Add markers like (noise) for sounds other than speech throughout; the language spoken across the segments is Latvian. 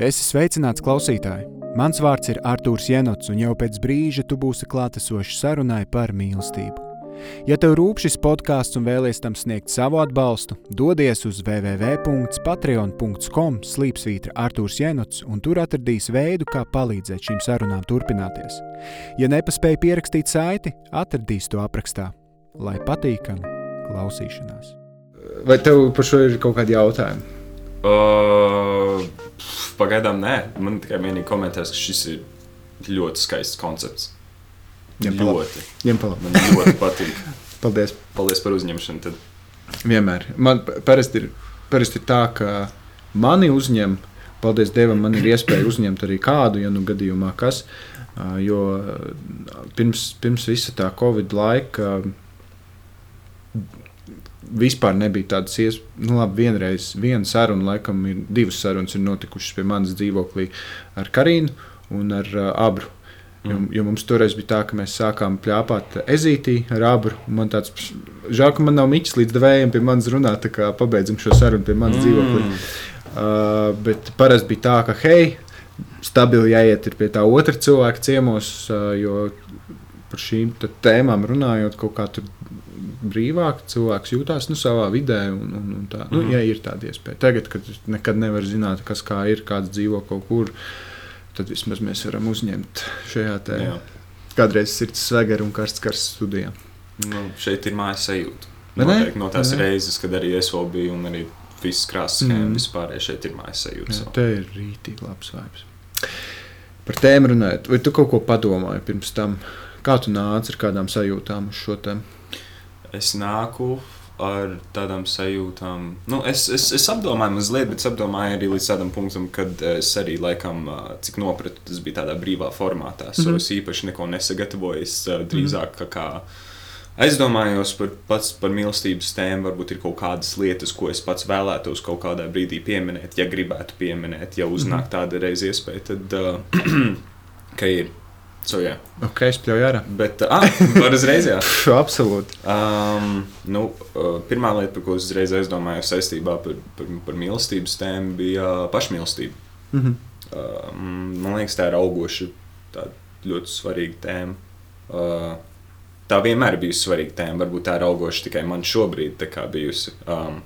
Esi sveicināts klausītāji! Mans vārds ir Artūrs Jenots, un jau pēc brīža tu būsi klātesošs sarunai par mīlestību. Ja tev rūp šis podkāsts un vēlies tam sniegt savu atbalstu, dodies uz www.patreon.com slīpsvītra Artūrs Jenots, un tur atradīs veidu, kā palīdzēt šīm sarunām turpināties. Ja nepaspēji pierakstīt saiti, atradīs to aprakstā. Lai patīkami klausīšanās! Vai tev par šo ir kaut kādi jautājumi? Uh, pagaidām nē, man tikai vienīgi komentēs, ka šis ir ļoti skaists koncepts. Ņem ļoti. Ņem. Man ļoti patīk. (laughs) Paldies! Paldies par uzņemšanu. Tad. Vienmēr. Man pa- parasti ir, parasti ir tā, ka mani uzņem, paldies Dievam, man ir iespēja uzņemt arī kādu, ja nu gadījumā kas. Jo pirms, pirms visa tā Covid laika vispār nebija tādas iespējas. Nu, labi, vienreiz, viena saruna, laikam, ir divas sarunas ir notikušas pie manas dzīvoklī ar Karinu un ar uh, Abru. Jo, jo mums toreiz bija tā, ka mēs sākām plāpāt ezītī ar abru. Man tāds žēl, ka man nav miķis līdz devējiem pie manis runāt, tā kā pabeidzam šo sarunu pie manas mm. dzīvoklī. Uh, bet parasti bija tā, ka hei, stabili jāiet pie tā otra cilvēka ciemos, uh, jo par šīm tēmām runājot, kaut kā tur brīvāk cilvēks jūtās nu, savā vidē. Un, un, un tā, nu, Mhm. ja ir tāda iespēja. Tagad, kad nekad nevar zināt, kas kā ir, kāds dzīvo kaut kur, tad vismaz mēs varam uzņemt šajā te Jā. kādreiz sirds svegera un karsts karsts studijā. Nu, šeit ir mājas sajūta. Noteikti no tās ne? reizes, kad arī es vēl biju un arī viss krāsas schēma Mm. mm. vispār šeit ir mājas sajūta. Jā, te ir rītīgi labs vibes. Par tēmu runājot, vai tu kaut ko padomāji pirms tam? Kā tu nāci ar kādām sajūtām uz šo tēmu? Es nāku ar tādām sajūtām. Nu, es, es, es apdomāju mazliet, bet es apdomāju arī līdz tādam punktam, kad es arī laikam, cik nopratu, tas bija tādā brīvā formātā. Mm Mhm. -hmm. Es īpaši neko nesagatavoju. Es ā, drīzāk kā, kā aizdomājos par, pats, par mīlestības tēmu. Varbūt ir kaut kādas lietas, ko es pats vēlētos kaut kādā brīdī pieminēt, ja gribētu pieminēt, ja uznāk tāda reize iespēja, tad uh, (clears throat) ka ir. So, yeah. Ok, es pļauju ārā. Bet, ah, var uzreiz, jā. (laughs) Absolūti. Um, nu, pirmā lieta, par ko es uzreiz aizdomājos saistībā par, par, par mīlestības tēmu, bija pašmīlestība. Mhm. Um, man liekas, tā ir augoša, tāda ļoti svarīga tēma. Uh, tā vienmēr ir bijusi svarīga tēma. Varbūt tā ir augoša tikai man šobrīd tā kā bijusi. Um,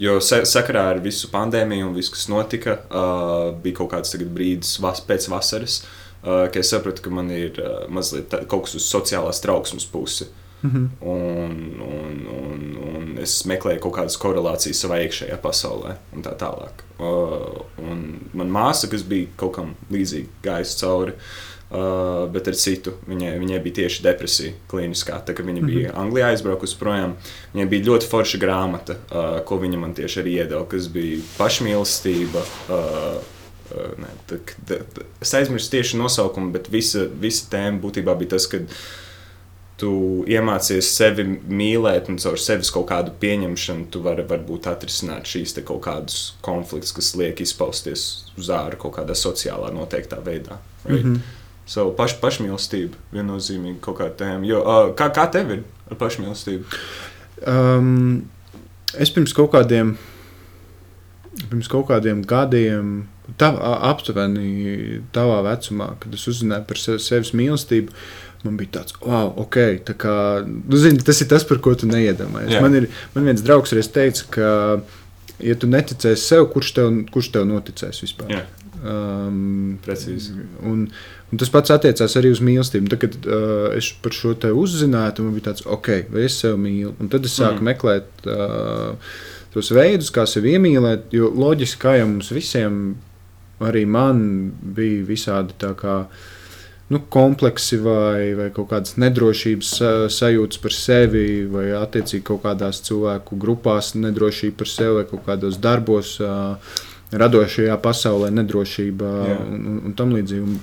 Jo sa sakarā ar visu pandēmiju un visu, kas notika, uh, bija kaut kāds brīdis vas pēc vasaras, uh, kad es sapratu, ka man ir uh, mazliet tā, kaut kas uz sociālās trauksmes pusi. Mhm. Un, un, un, un es meklēju kaut kādas korelācijas savā iekšējā pasaulē, un tā tālāk. Uh, un man māsa, kas bija kaut kam līdzīga, gājusi cauri, uh, bet ar citu, viņai, viņai bija tieši depresija klīniskā. Tā kā viņa bija Anglijā aizbraukusi projām, viņai bija ļoti forša grāmata, uh, ko viņa man tieši arī iedeva, kas bija pašmīlestība. Uh, ne, tā, tā, tā, es aizmirsu tieši nosaukumu, bet visa, visa tēma būtībā bija tas, ka tu iemācies sevi mīlēt un caur sevis kaut kādu pieņemšanu, tu vari varbūt atrisināt šīs kaut kādus konfliktus, kas liek izpausties uz ārā kaut kādā sociālā noteiktā veidā. Right? Mm. -hmm. So, paš, pašmīlestība viennozīmīgi kaut kāda tēma. Jo, uh, kā, kā tev ir ar pašmīlestību? Um, es pirms kaut kādiem, pirms kaut kādiem gadiem, tā, aptuveni tavā vecumā, kad es uzzināju par sevi, sevis mīlestību, man bija tāds, wow, ok, tā kā, nu, zini, tas ir tas, par ko tu neiedomājies. Man, ir, man viens draugs reiz teica, ka, ja tu neticēsi sev, kurš tev, kurš tev noticēs vispār? Jā. Um, Precīzi. Un, un tas pats attiecās arī uz mīlestību. Tad, kad uh, es par šo te uzzināju, man bija tāds, ok, vai es sevi mīlu. Un tad es sāku mm. meklēt uh, tos veidus, kā sevi iemīlēt. Jo loģiski, kā jau mums visiem, arī man bija visādi tā kā. Nu, kompleksi vai, vai kaut kādas nedrošības sa- sajūtas par sevi, vai attiecīgi kaut kādās cilvēku grupās nedrošība par sevi, vai kaut kādos darbos, radošajā pasaulē nedrošība Jā. un, un, tam līdzīgi.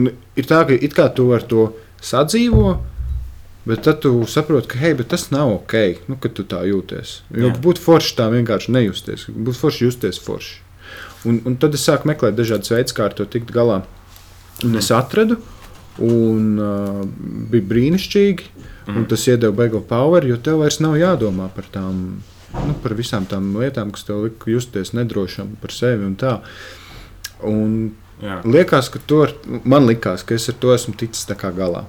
Un, ir tā, ka it kā tu ar to sadzīvo, bet tad tu saproti, ka hei, tas nav ok, nu, kad tu tā jūties. Jo Jā. būtu forši tā vienkārši nejusties, būtu forši justies forši. Un, un tad es sāku meklēt dažādas veids, kā ar to tikt galā. Un es atradu, un uh, bija brīnišķīgi. Mm. Un tas iedeva beigu power, jo tev vairs nav jādomā par tām nu, par visām tām lietām, kas tev lika justies nedrošam par sevi un tā. Un Jā. liekas, ka to, ar, man likās, ka es ar to esmu ticis galā.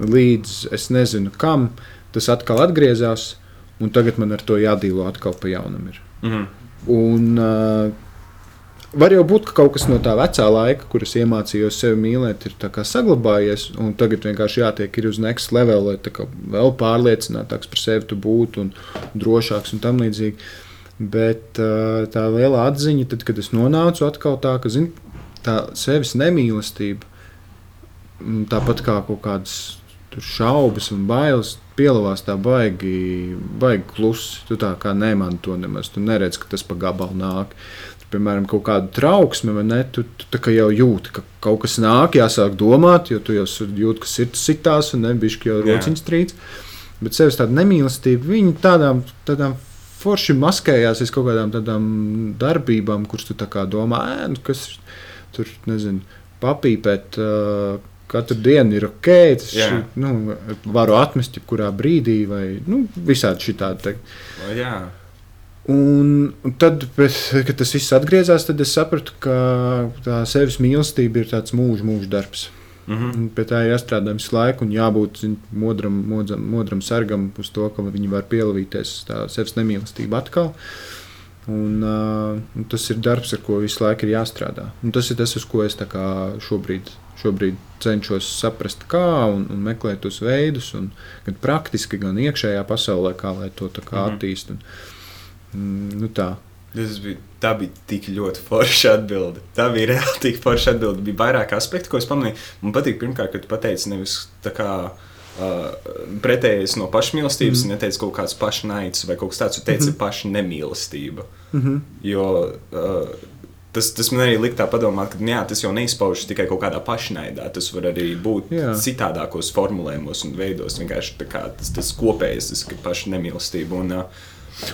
Līdz es nezinu, kam tas atkal atgriezās, un tagad man ar to jādīlo atkal pa jaunam. Ir. Mhm. Un, uh, var jau būt, ka kaut kas no tā vecā laika, kuras iemācījos sevi mīlēt, ir saglabājies. Tagad vienkārši jātiek uz next level, lai vēl pārliecinātāks par sevi tu būtu un drošāks un tam līdzīgi. Bet uh, tā liela atziņa, tad, kad es nonācu atkal tā, ka zin, tā sevis nemīlestība, tāpat kā kaut kādas šaubas un bailes, pielavās tā baigi, baigi klusi. Tu tā kā nemani to nemaz. Tu neredz, ka tas pa gabalu nāk. Tu, piemēram, kaut kādu trauksmi, ne? Tu, tu jau jūti, ka kaut kas nāk, jāsāk domāt, jo tu jau jūti, ka sirds sitās un nebišķi jau Jā. rociņas trīc. Bet sevis tāda nemīlestība, viņi tādām, tādām forši maskējās aiz kaut kādām tādām darbībām, kuras tu tā kā domā, nu, kas tur, nezinu, papīpēt. Uh, Katru dienu ir ok, tas Jā. nu, varu atmest jebkurā brīdī, vai nu, visādi šitādi. Jā. Un, un tad, pēc, kad tas viss atgriezās, tad es sapratu, ka tā sevis mīlestība ir tāds mūža, mūža darbs. Mhm. Un Pie tā ir jāstrādā visu laiku, un jābūt zin, modram, modram, modram sargam uz to, ka viņi var pielavīties uz tā sevis nemīlestību atkal. Un, uh, un tas ir darbs, ar ko visu laiku ir jāstrādā. Un tas ir tas, uz ko es šobrīd, šobrīd cenšos saprast, kā un, un meklēt tos veidus, un, gan praktiski, gan iekšējā pasaulē, kā lai to tā kā Mhm. Mm, nu tā. Tas bija, tā bija tik ļoti forša atbilde. Tā bija reāli tik forša atbilde. Bija vairāk aspektu, ko es pamanīju. Man patīk, pirmkārt, ka tu pateici nevis tā kā. Uh, pretējais no pašmīlestības, mm. neteici kaut kāds pašnaids vai kaut kas tāds, tu teici mm -hmm. paša nemīlestība. Mm -hmm. Jo uh, tas, tas man arī lika tā padomāt, ka nu jā, tas jau neizpaužas tikai kaut kādā pašnaidā. Tas var arī būt Jā. citādākos formulējumos un veidos. Vienkārši kā tas, tas kopējais, tas ir paša nemīlestība. Un, uh,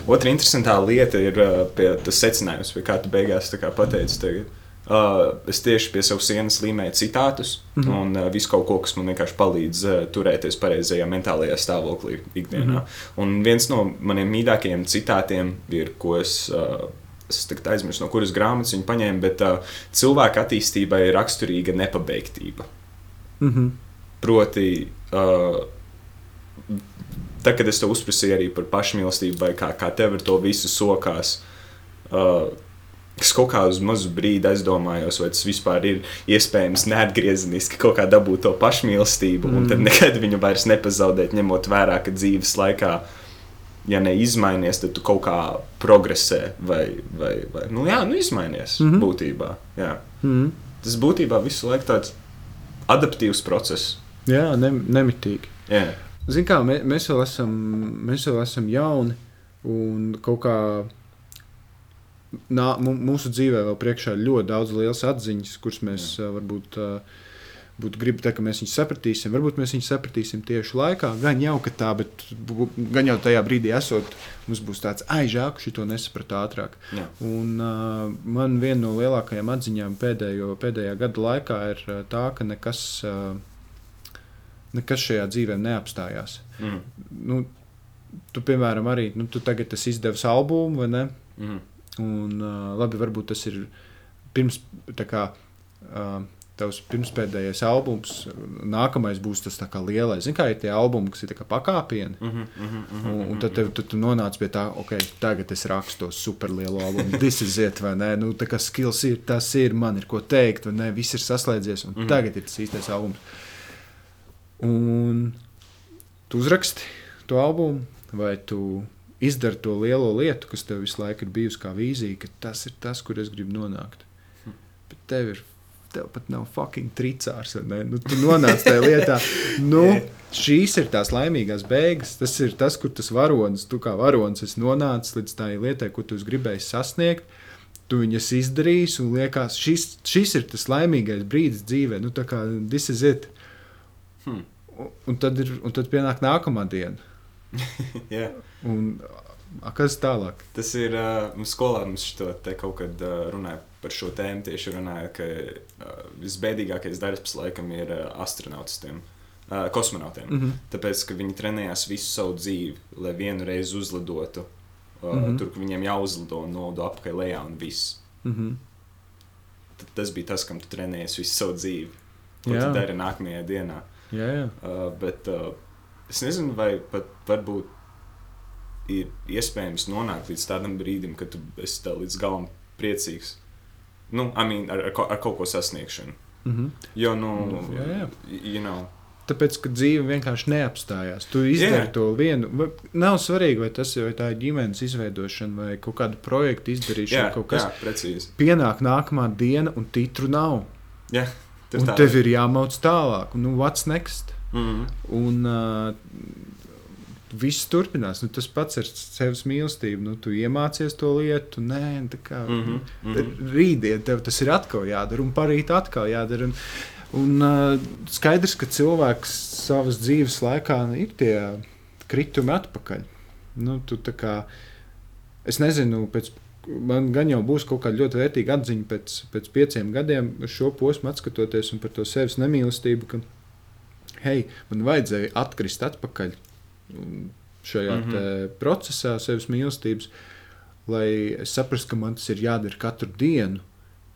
Otra interesantā lieta ir uh, pie tas secinājums, pie kā tu beigās kā pateici. Tagad. Uh, es tieši pie savas sienas līmēju citātus, mm -hmm. un uh, visu kaut ko, kas man vienkārši palīdz uh, turēties pareizajā mentālajā stāvoklī ikdienā. Mm -hmm. Un viens no maniem mīļākajiem citātiem ir, ko es. Uh, Es aizmirsu, no kuras grāmatas viņa paņēma, bet uh, cilvēka attīstībai ir raksturīga nepabeigtība. Mm -hmm. Proti, uh, tad, kad es te uzprasīju arī par pašmīlestību, vai kā, kā tev ar to visu sokās, uh, es kaut kā uz mazu brīdi aizdomājos, vai tas vispār ir iespējams neatgriezeniski kaut kā dabūt to pašmīlestību, mm. un tad nekad viņu vairs nepazaudēt, ņemot vērā, ka dzīves laikā. Ja neizmainies, tad tu kaut kā progresē, vai, vai, vai nu, jā, nu izmainies mm. -hmm. būtībā. Jā. Mm -hmm. Tas būtībā visu laiku tāds adaptīvs process. Jā, ne, nemitīgi. Jā. Ziniet, kā mē, mēs, vēl esam, mēs vēl esam jauni un kaut kā nā, mūsu dzīvē vēl priekšā ir ļoti daudz lielas atziņas, kuras mēs uh, varbūt. Būtu gribi tā, ka mēs viņus sapratīsim. Varbūt mēs viņus sapratīsim tieši laikā. Gan jau tā, bet gan jau tajā brīdī esot, mums būs tāds aizžēl, ka šito nesapratu ātrāk. Jā. Un, uh, man viena no lielākajām atziņām pēdējo, pēdējā gada laikā ir tā, ka nekas, uh, nekas šajā dzīvē neapstājās. Mm. Nu, tu, piemēram, arī nu, tu tagad esi izdevis albumu, vai ne? Mm. Un, uh, labi, varbūt tas ir pirms, kā, uh, tavs pirmspēdējais albums. Nākamais būs tas kā lielais. Zini, kā ir tie albumi, kas ir pakāpieni. Mm -hmm, mm -hmm, Un, un tad, tev, tad tu nonāc pie tā, ok, tagad es rakstu superlielu albumu. Tas ir ziet, vai ne? Nu, tā kā skills ir, tas ir, man ir ko teikt, vai ne? Viss ir saslēdzies, un mm Mhm. -hmm. tagad ir tas īstais albums. Un tu uzraksti to albumu, vai tu izdari to lielo lietu, kas tev visu laiku ir bijusi kā vīzija, ka tas ir tas, kur es gribu nonākt. Bet tev ir. Tev pat nav fucking tricārs. Nu, tu nonāc tajā lietā. (laughs) Nu, šīs ir tās laimīgās beigas. Tas ir tas, kur tas varonis, tu kā varonis, esi nonācis līdz tai lietai, ko tu esi gribējis sasniegt. Tu viņas izdarīsi, un liekas, šis, šis ir tas laimīgais brīdis dzīvē. Nu, tā kā this is it. Hmm. Un, tad ir, un tad pienāk nākamā diena. (laughs) Jā. Un, a, kas tālāk? Tas ir uh, mums skolā, mums šo te kaut kad uh, runāja par šo tēmu. Tieši runāja, ka uh, visbēdīgākais darbs laikam ir uh, astronautiem, uh, kosmonautiem. Mm -hmm. Tāpēc, ka viņi trenējās visu savu dzīvi, lai vienu reizi uzlidotu Uh, mm -hmm. Tur, kur viņiem jāuzlido un nodo apakaļ lejā un viss. Mm -hmm. Tad tas bija tas, kam tu trenējies visu savu dzīvi. Ko Jā. tu dari nākamajā dienā. Jā, jā. Uh, bet uh, es nezinu, vai pat varbūt ir iespējams nonākt līdz tādam brīdim, kad tu esi tā līdz galam priecīgs. Nu, I mean, ar, ar, ar kaut ko sasniegšanu. Mm -hmm. Jo, nu, Jā, jā. You know, Tāpēc, ka dzīve vienkārši neapstājās. Tu izdari Jā. to vienu. Nav svarīgi, vai tas ir ģimenes izveidošana vai kaut kāda projekta izdarīšana. jā, kaut kas precīzi. pienāk nākamā diena, un titru nav. Jā, tas Un tā. tev ir jāmauc tālāk. Nu, what's next? Mm Un uh, viss turpinās. Nu, tas pats ar sevis mīlestību. Nu, tu iemācies to lietu, nē, tā kā -hmm, mm -hmm. rītdien tev tas ir atkal jādara, un parīt atkal jādara. Un, un uh, skaidrs, ka cilvēks savas dzīves laikā ir tie kritumi atpakaļ. Nu, tu, kā, es nezinu, pēc, man gan jau būs kaut kāda ļoti vērtīga atziņa pēc, pēc pieciem gadiem, šo posmu atskatoties un par to sevis nemīlestību. Ka, hei, man vajadzēja atkrist atpakaļ šajā mm. -hmm. procesā, sevis mīlestības, lai saprastu, ka man tas ir jādara katru dienu.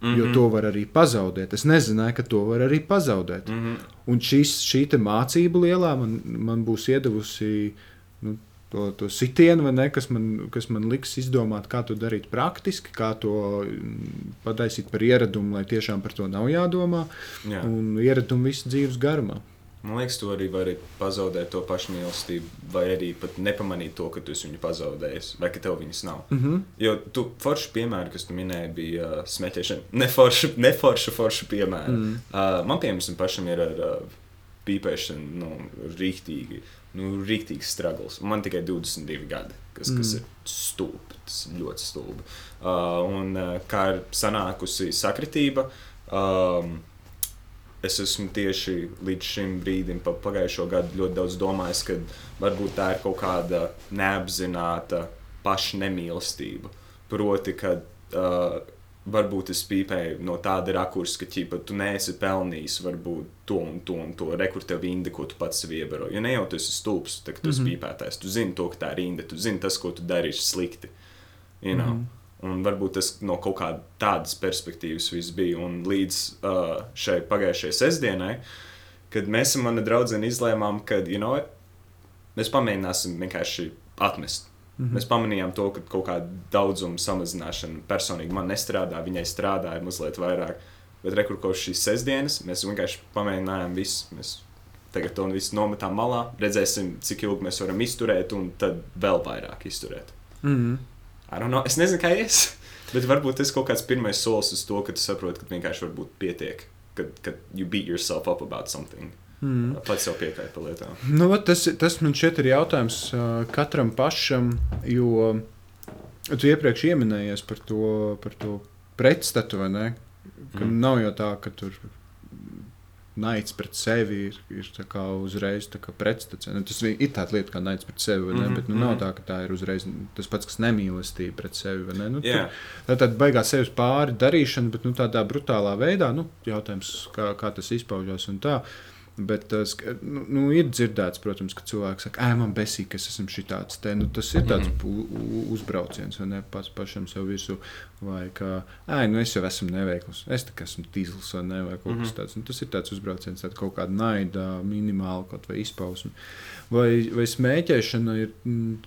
Mm -hmm. Jo Mhm. to var arī pazaudēt. Es nezināju, ka to var arī pazaudēt. Mm. -hmm. Un šis, šī mācība lielā man, man būs iedavusi nu, to, to sitienu, ne, kas man, kas man liks izdomāt, kā to darīt praktiski, kā to mm, padaisīt par ieradumu, lai tiešām par to nav jādomā. Jā. Un ieradumu visu dzīves garumā. Man liekas, tu arī vari pazaudēt to pašmīlestību, vai arī pat nepamanīt to, ka tu viņu pazaudējis, vai ka tev viņas nav. Mm -hmm. Jo tu forši piemēri, kas tu minēji, bija uh, smēķēšana. Neforša, (laughs) neforša, forša piemēra. Mm. Mm. Uh, man, piemēram, pašam ir ar uh, pīpēšanu nu, rīktīgi, nu, rīktīgs struggles. Man tikai 22 gadi, kas, mm. kas ir stulbi. Tas ir ļoti stulbi. Uh, un uh, kā ir sanākusi sakritība. Um, Es esmu tieši līdz šim brīdim, pa pagājušo gadu, ļoti daudz domājis, ka varbūt tā ir kaut kāda neapzināta pašnemīlestība. Proti, ka uh, varbūt es pīpēju no tāda rakursa, ka ķipa, tu neesi pelnījis varbūt to un to un to rekursu rindu, ko tu pats sev ievaro. Jo ne jau tu esi stulbs, kad tu esi Mhm. pīpētājs. Tu zini to, ka tā rinda, tu zini tas, ko tu dari, ir slikti. You know? Mhm. Un varbūt tas no kaut kādas tādas perspektīvas viss bija. Un līdz uh, šai pagājušajai sestdienai, kad mēs ar mani draugu izlēmām, ka you know, mēs pamēģināsim vienkārši atmest. Mm. -hmm. Mēs pamanījām to, ka kaut kāda daudzuma samazināšana personīgi man nestrādā, viņai strādāja mazliet vairāk. Bet rekur kopš šīs sestdienas mēs vienkārši pamēģinājām visu. Mēs tagad to visu nometām malā, redzēsim, cik ilgi mēs varam izturēt, un tad vēl vairāk izturēt. Mm -hmm. Es nezinu, kā ies. (laughs) Bet varbūt tas ir kaut kāds pirmais solis uz to, ka tu saproti, ka vienkārši varbūt pietiek, kad, kad you beat yourself up about something. Mm. Pats jau piekāpj par lietām. Nu, tas, tas man šķiet ir jautājums katram pašam, jo tu iepriekš pieminējies par to, par to pretstatu, mm. Nav jau tā, ka tur naids pret sevi ir, ir tā uzreiz tā pretstats. Nu, tas ir tāda lieta kā naids pret sevi, ne? Mhm, Bet nu, nav mhm. tā, ka tā ir uzreiz tas pats, kas nemīlestība pret sevi. Nu, Jā, Tā ir tāda baigā sevis pāri darīšana, bet nu, tādā brutālā veidā. Nu, jautājums, kā, kā tas izpaužās. un tā. Bet tas nu, nu, ir dzirdēts, protams, ka cilvēks saka, ah, man besīk, ka es esmu šitāds. Te, nu, tas ir tāds Mhm. uzbrauciens, vai ne? Pats pašam sev virsū. Vai kā, ah, nu es jau esmu neveikls, es kā esmu tīzls vai, ne, vai kaut kas Mhm. tāds. Nu, tas ir tāds uzbrauciens, tāda kaut kāda naida, minimāla kaut vai izpausme. Vai, vai smēķēšana ir. Mm,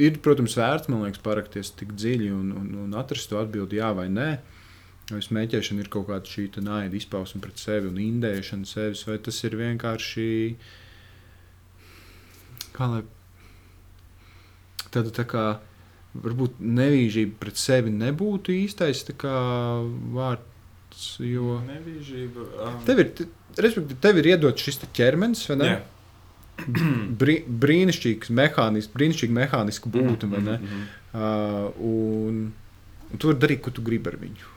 Ir, protams, vērts, man liekas, parakties tik dziļi un, un, un atrast to atbildi, jā vai nē. Vai smēķēšana ir kaut kāda šī naida izpausme pret sevi un indēšana sevis, vai tas ir vienkārši. Kā lai. Tāda tā kā. Varbūt nevīžība pret sevi nebūtu īstais vārds, jo. Nevīžība. Um, Tev ir, respektīvi, tev ir iedots šis ķermenis, vai ne? jā. (clears throat) Brī, brīnišķīgs mehānisms, brīnišķīga mehāniska būtne, vai ne? Mhm, Uh, un, un tu vari darīt, ko tu gribi ar viņu.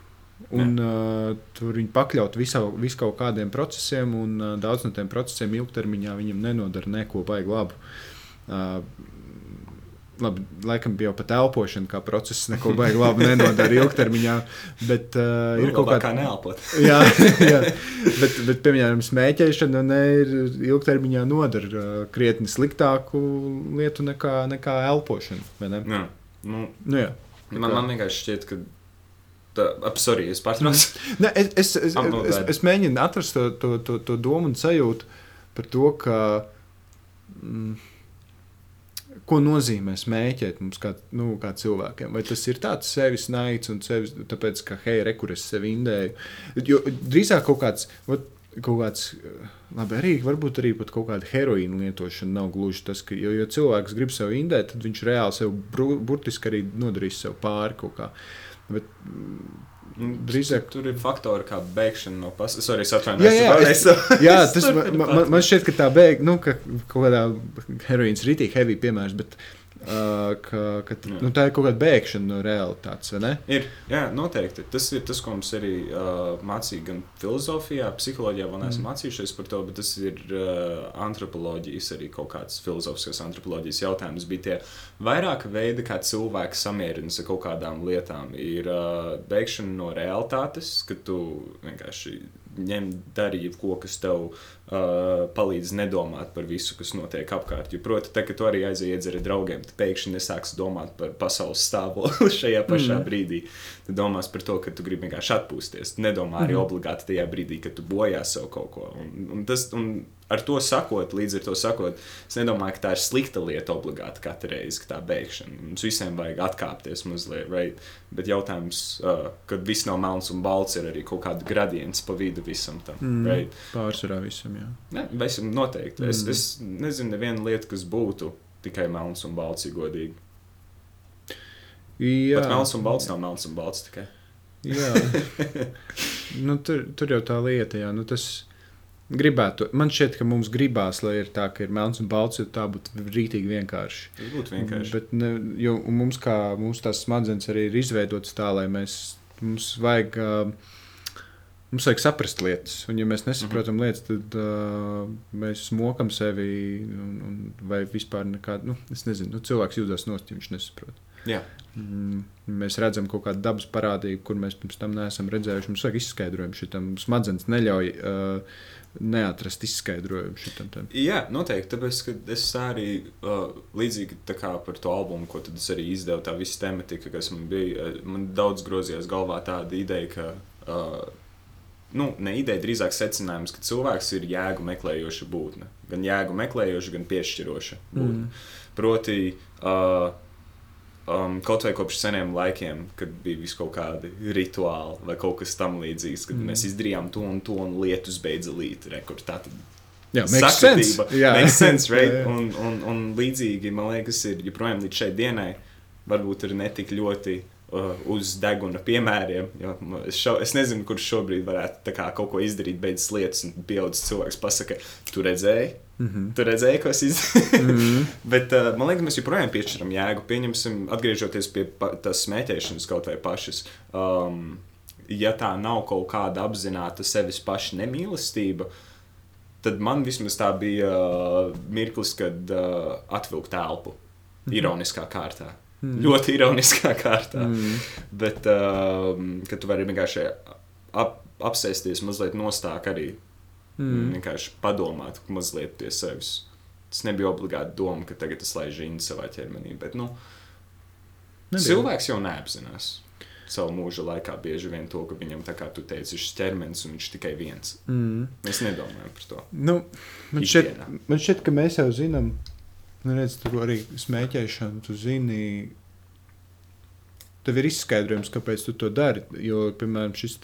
Un uh, tu vari viņu pakļaut visau, vis kaut kādiem procesiem, un uh, daudz no tiem procesiem ilgtermiņā viņam nenodara neko baigi labu. Uh, Labi, laikam bija jau pat elpošana, kā process, neko baigi labi nenodara ilgtermiņā. Bet uh, Nu, ir kaut kāda kā neelpot. (laughs) jā, jā. Bet, bet, piemēram, smēķēšana ne, ir ilgtermiņā nodara uh, krietni sliktāku lietu nekā, nekā elpošana. vai ne? Jā. Nu, Nu, jā. man, man vienkārši šķiet, ka. Tā, ap, sorry, es pārtraucu. Ne, es, es, es, es, es mēģinu atrast to, to, to, to domu un sajūtu par to, ka, mm, ko nozīmē smēķēt mums kā, nu, kā cilvēkiem. Vai tas ir tāds sevis naids un sevis, tāpēc, ka, hei, rekur es sevi indēju. Jo drīzāk kaut kāds. Ot, Kaut kāds, labi, arī varbūt arī kaut kāda heroīna lietošana nav gluži tas, ka, jo, jo cilvēks grib sev indēt, tad viņš reāli sev burtiski arī nodarīs sev pāri kaut kā. Bet, Drīzāk- tur ir faktori kā bēgšana no pasaules. Sorry, es atvainojos. Jā, jā, es, es, Jā, (laughs) tas man, man, man šķiet, ka tā beigas, nu, ka kaut kādā heroīnas rītīgi heavy piemērs, bet uh, ka, ka, Jā. nu, tā ir kaut kāda bēgšana no realitātes, vai ne? Ir, jā, noteikti. Tas ir tas, ko mums arī uh, mācīja gan filozofijā, psiholoģijā, vēl neesam mm. mācījušies par to, bet tas ir uh, antropoloģijas, arī kaut kāds filozofiskas antropoloģijas jautājums. Bija tie vairāk veidi, kā cilvēki samierinas ar kaut kādām lietām. Ir uh, bēgšana no realitātes, ka tu vienkārši ņem darīt ko, kas tev uh, palīdz nedomāt par visu, kas notiek apkārt. Jo, proti, tā, ka tu arī aizies iedzert ar draugiem, tad pēkšņi nesāks domāt par pasaules stāvokli (laughs) šajā pašā mm. brīdī. Tu domās par to, ka tu gribi vienkārši atpūsties. Tu nedomā arī mm. obligāti tajā brīdī, kad tu bojā sev kaut ko. Un, un tas, un ar to sakot, līdz ar to sakot, es nedomāju, ka tā ir slikta lieta obligāti katru reizi, ka tā bēgšana. Mums visiem vajag atkāpties mazliet, right? bet jautājums, uh, kad viss nav melns un balts, ir arī kaut kāda gradients pa vidu visam tam. Mm. Right? Pārsvarā visam, jā. Ne, visam noteikti. Mm. Es, es nezinu, nevienu lietu, kas būtu tikai melns un balts, ja godīgi. Jā, Bet melns un balts nav melns un balts tikai. jā. (laughs) nu, tur, tur jau tā lieta, jā. Nu, tas gribētu. Man šķiet, ka mums gribās, lai ir tā, ka ir melns un balts, jo tā būtu rītīgi vienkārši. Tas būtu vienkārši. Bet ne, jo, mums, kā mums tās smadzenes arī ir izveidotas tā, lai mēs, mums vajag. Uh, Mums vajag saprast lietas, un, ja mēs nesaprotam mm -hmm. lietas, tad uh, mēs mokam sevi. Un, un, vai vispār nekādu, nu, es nezinu, nu, cilvēks jūtas nost, ja viņš nesaprot. Jā. Mm, Mēs redzam kaut kādu dabas parādību, kur mēs pirms tam neesam redzējuši. Mums vajag izskaidrojumu šitam. Smadzenes neļauj uh, neatrast izskaidrojumu šitam. Tam. Jā, noteikti. Tāpēc, es arī uh, līdzīgi par to albumu, ko es arī izdevu, tā visa tematika, kas man bija, eh, man daudz grozījās galvā tāda ideja, ka. Uh, Nu, ne ideja, drīzāk secinājums, ka cilvēks ir jēgu meklējoša būtne. Gan jēgu meklējoša, gan piešķiroša būtne. Mm. Proti, uh, um, kaut vai kopš seniem laikiem, kad bija vis kaut kādi rituāli vai kaut kas tamlīdzīgs, kad mm. mēs izdarījām to un to, un lietus beidza līt. Rekur, tā tad Jā. Sakatība. Jā. Makes sense, (laughs) right? Jā, jā. Un, un, un līdzīgi, man liekas, ir joprojām līdz šai dienai, varbūt ir netik ļoti uh, uz deguna piemēriem. Es, šo, es nezinu, kurš šobrīd varētu kā, kaut ko izdarīt, beidzas lietas, un pieaugušs cilvēks pasakā, tu redzēji. Mm. -hmm. Tu redzēji, ko es izdarīju. Mm -hmm. (laughs) Bet uh, man liekas, mēs joprojām piešķiram jēgu. Pieņemsim, atgriežoties pie tās smēķēšanas kaut vai pašas. Um, ja tā nav kaut kāda apzināta sevis paša nemīlestība, tad man vismaz tā bija uh, mirklis, kad uh, atvilkt elpu. Ironiskā kārtā. Mm. Ļoti ironiskā kārtā. Mm. Bet, um, kad tu vari vienkārši ap, apsēsties mazliet nostāk arī. Mm. Vienkārši padomāt mazliet pie sevis. Tas nebija obligāti doma, ka tagad es laižu žīnu savā ķermenī. Bet, nu, Nebija. cilvēks jau neapzinās savu mūža laikā bieži vien to, ka viņam, tā kā tu teici, ir šis ķermenis un viņš tikai viens. Mm. Mēs nedomājam par to. Nu, man, šķiet, man šķiet, ka mēs jau zinām, nu, redz, tur arī smēķēšanu. Tu zini, tev ir izskaidrojums, kāpēc tu to dari. Jo, piemēram, šis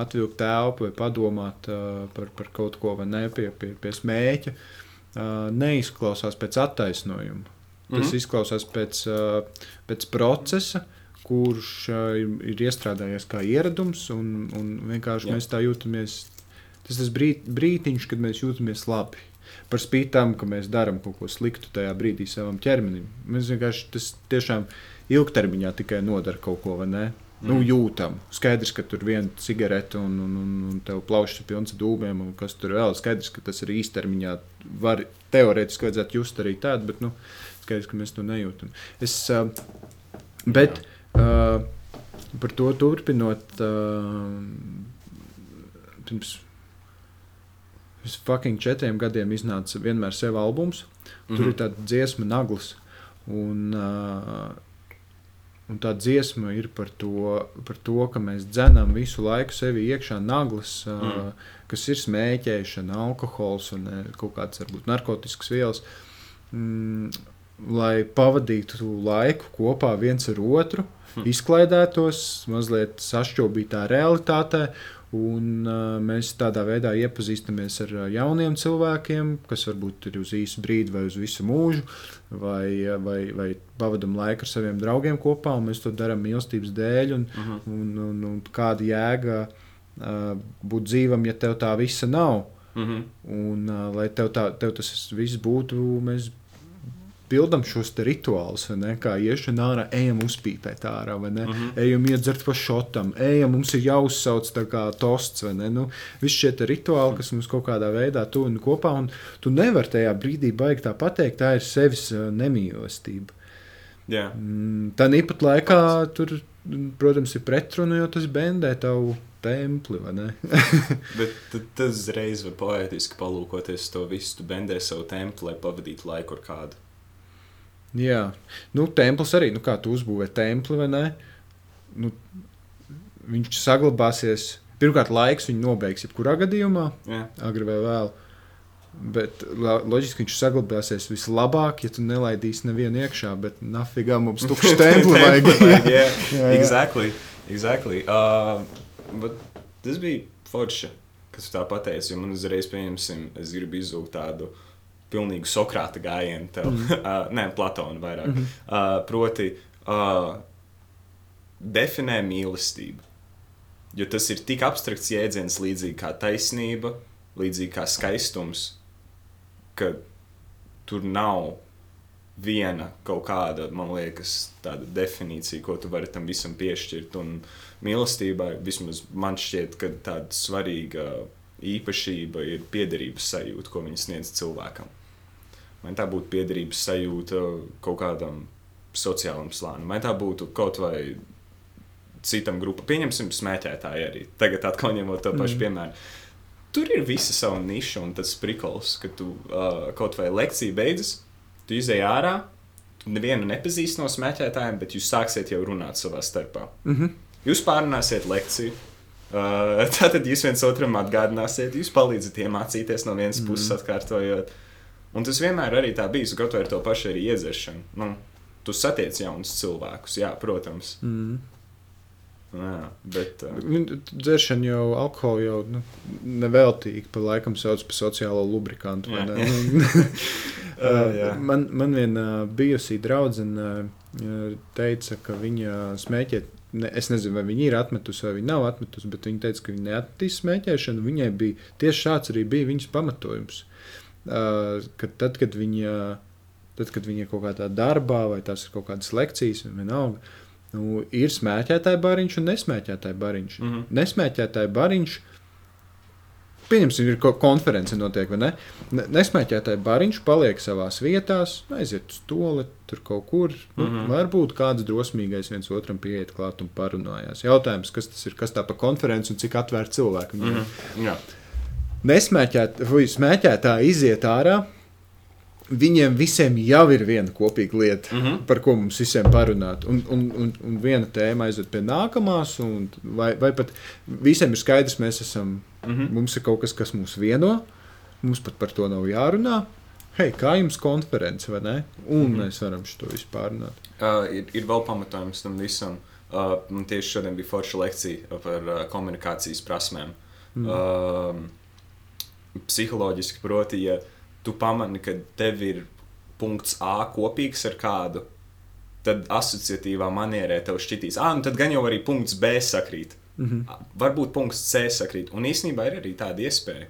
atvilkt telpu vai padomāt uh, par, par kaut ko vai ne pie, pie, pie smēķa, uh, neizklausās pēc attaisnojuma. Tas mm. -hmm. izklausās pēc, uh, pēc procesa. Kurš uh, ir, iestrādājies kā ieradums, un, un vienkārši Jā. mēs tā jūtamies. Tas ir brīt, brīdiņš, kad mēs jūtamies labi. Par spīti tam, ka mēs darām kaut ko sliktu tajā brīdī savam ķermenim. Mēs vienkārši tas tiešām ilgtermiņā tikai nodara kaut ko, vai ne? Mm. Nu, jūtam. Skaidrs, ka tur ir viena cigarete un, un, un, un tev plaušas ir pilns ar dūmiem, un kas tur vēl. Skaidrs, ka tas arī īstermiņā var teorētiski vajadzētu just arī tādu, bet nu, skaidrs, ka mēs to nejūtam. Es, uh, bet uh, par to turpinot, uh, pirms pirms fucking četriem gadiem iznāca vienmēr sev albums. Tur mm Mhm. -hmm. ir tāda dziesma, naglas. Un, uh, Un tā dziesma ir par to, par to ka mēs dzenam visu laiku sevi iekšā naglas, mm. uh, kas ir smēķēšana, alkohols un uh, kaut kāds varbūt narkotisks vielas. Mm, lai pavadītu laiku kopā viens ar otru, hm. izklaidētos, mazliet sašķobītā realitātē Un, uh, mēs tādā veidā iepazīstamies ar uh, jauniem cilvēkiem, kas varbūt ir uz īsu brīdi vai uz visu mūžu, vai, vai, vai pavadām laiku ar saviem draugiem kopā, un mēs to darām mīlestības dēļ. Un, uh -huh. un, un, un kāda jēga uh, būt dzīvam, ja tev tā visa nav? Uh -huh. Un, uh, lai tev, tā, tev tas viss būtu, mēs pildām šos rituālus, ne, kā iešana ārā, ejam uzpīpēt ārā, vai ne, mhm. -huh. ejam iedzert pa šotam, ejam, mums ir jāuzsauc tā kā tosts, vai ne. Nu, Visi šie rituāli, kas mums kaut kādā veidā tuvina kopā, un tu nevari tajā brīdī baigt tā pateikt, tā ir sevis nemīlestība. Yeah. Mm, tā nīpat laikā tur, protams, ir pretruna, jo tas bendē tavu templi. (laughs) Bet tas uzreiz var poētiski palūkoties to visu. Tu bendē savu templi, lai pavadītu laiku ar kādu. Jā, nu, templis arī, nu, kā tu uzbūvē templi vai ne? Nu, viņš saglabāsies. Pirmkārt, laiks viņu nobeigs jebkurā gadījumā, Jā. agri vai vēl. Bet loģiski viņš saglabāsies vislabāk, ja tu nelaidīsi nevienu iekšā. Bet nafigā mums (laughs) tukšs templis vajag. yeah, (laughs) jā, jā. Exactly. exactly. Uh, tas bija forši, kas tā pateica. Man uzreiz, pieņemsim, es gribu izzūgt tādu uh, pilnīgu Sokrāta gājienu, tev, mm. uh, (laughs) nē, Platona vairāk. Mm -hmm. uh, proti, uh, definē mīlestību. Jo tas ir tik abstrakts jēdziens, līdzīgi kā taisnība, līdzīgi kā skaistums, ka tur nav viena kaut kāda, man liekas, tāda definīcija, ko tu vari tam visam piešķirt. Un mīlestībai vismaz man šķiet, ka tāda svarīga īpašība ir piederības sajūta, ko viņi sniedz cilvēkam vai tā būtu piederības sajūta kaut kādam sociālam slānim, vai tā būtu kaut vai citam grupam, pieņemsim, smēķētāji arī. Tagad atkal ņemot to pašu mm. piemēru. Tur ir visa sava niša un tas prikals, ka tu uh, kaut vai lekcija beidzas, tu izēj ārā, tu nevienu nepazīsti no smēķētājiem, bet jūs sāksiet jau runāt savā starpā. Mm -hmm. Jūs pārunāsiet lekciju. Uh, (laughs) tātad jūs viens otram atgādināsiet, jūs palīdzat iemācīties no vienas mm. puses, atkārtojot. Uh, Un tas vienmēr arī tā bijis, kaut vai ar to pašu arī iedzeršanu. Nu, tu satiec jaunus cilvēkus, jā, protams. Mm. Jā, bet. Uh... Dzeršana jau, alkohola jau nu, neveltīgi pa laikam sauc par sociālo lubrikantu. (laughs) Jā. uh, man, man viena bijusī draudzene teica, ka viņa smēķē. Ne, es nezinu, vai viņa ir atmetusi vai viņa nav atmetusi, bet viņa teica, ka viņa neatmetīs smēķēšanu. Viņai bija tieši šāds arī bija viņas pamatojums. Ka tad, kad viņa, tad, kad viņa ir kaut kādā darbā, vai tās ir kaut kādas lekcijas, vienalga, nu, ir smēķētāja bariņš un nesmēķētāja bariņš. Mm -hmm. Nesmēķētāja bariņš. Pieņemsim, ir konference, notiek, vai ne? Nesmēķētāji bariņš paliek savā vietā, aiziet uz to, tur kaut kur. Nu, mm -hmm. Varbūt kāds drosmīgais viens otram pieiet klāt un parunājās. Jautājums, kas tas ir, kas tā pa konferenci un cik atvērti cilvēki. Mm -hmm. Jā nesmēķēt, vai smēķētāji iziet ārā. Viņiem visiem jau ir viena kopīga lieta, mm -hmm. par ko mums visiem parunāt. Un, un, un, un viena tēma aiziet pie nākamās, un, vai, vai pat visiem ir skaidrs, mēs esam, mm -hmm. mums ir kaut kas, kas mūs vieno. Mums pat par to nav jārunā. Hei, kā jums konference, vai ne? Un mm -hmm. mēs varam to visu pārunāt. Uh, ir, ir vēl pamatojums tam visam. Uh, tieši šodien bija forša lekcija par uh, komunikācijas prasmēm. Mm. Uh, psiholoģiski, proti, ja tu pamani, ka tev ir punkts A kopīgs ar kādu, tad asociatīvā manierē tev šķitīs, ah, nu tad gan jau arī punkts B sakrīt. Mm -hmm. Varbūt punkts C sakrīt. Un īsnībā ir arī tāda iespēja.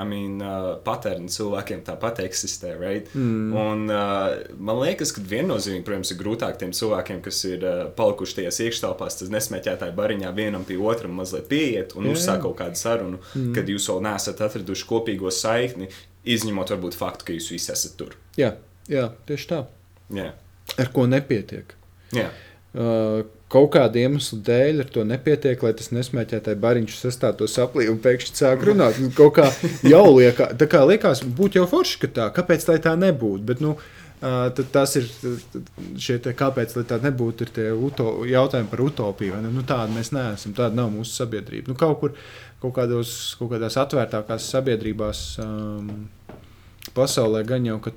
I mean, uh, patērni cilvēkiem tāpat eksistē. Right? Mm. Un, uh, man liekas, ka viennozīmīgi, protams, ir grūtāk tiem cilvēkiem, kas ir uh, palikuši tajās iekštelpās, tas nesmēķētāji bariņā vienam pie otram mazliet pieiet un uzsāk kaut kādu sarunu, mm. kad jūs vēl neesat atraduši kopīgo saikni, izņemot varbūt faktu, ka jūs visi esat tur. Jā, jā tieši tā. Jā. Ar ko nepietiek. Jā. Uh, kaut kāda iemesla dēļ ar to nepietiek, lai tas nesmēķētāji bariņš sastātos aplī un pēkšņi sāk runāt. Nu, kaut kā jau liekas, tā kā liekas, būtu jau forši, ka tā, kāpēc tā tā nebūtu. Bet, nu, tad tas ir šie te, kāpēc tā nebūtu tie uto, jautājumi par utopiju. Nu, tāda mēs neesam, tāda nav mūsu sabiedrība. Nu, kaut kur kaut, kādos, kaut kādās atvērtākās sabiedrībās um, pasaulē gan jau, ka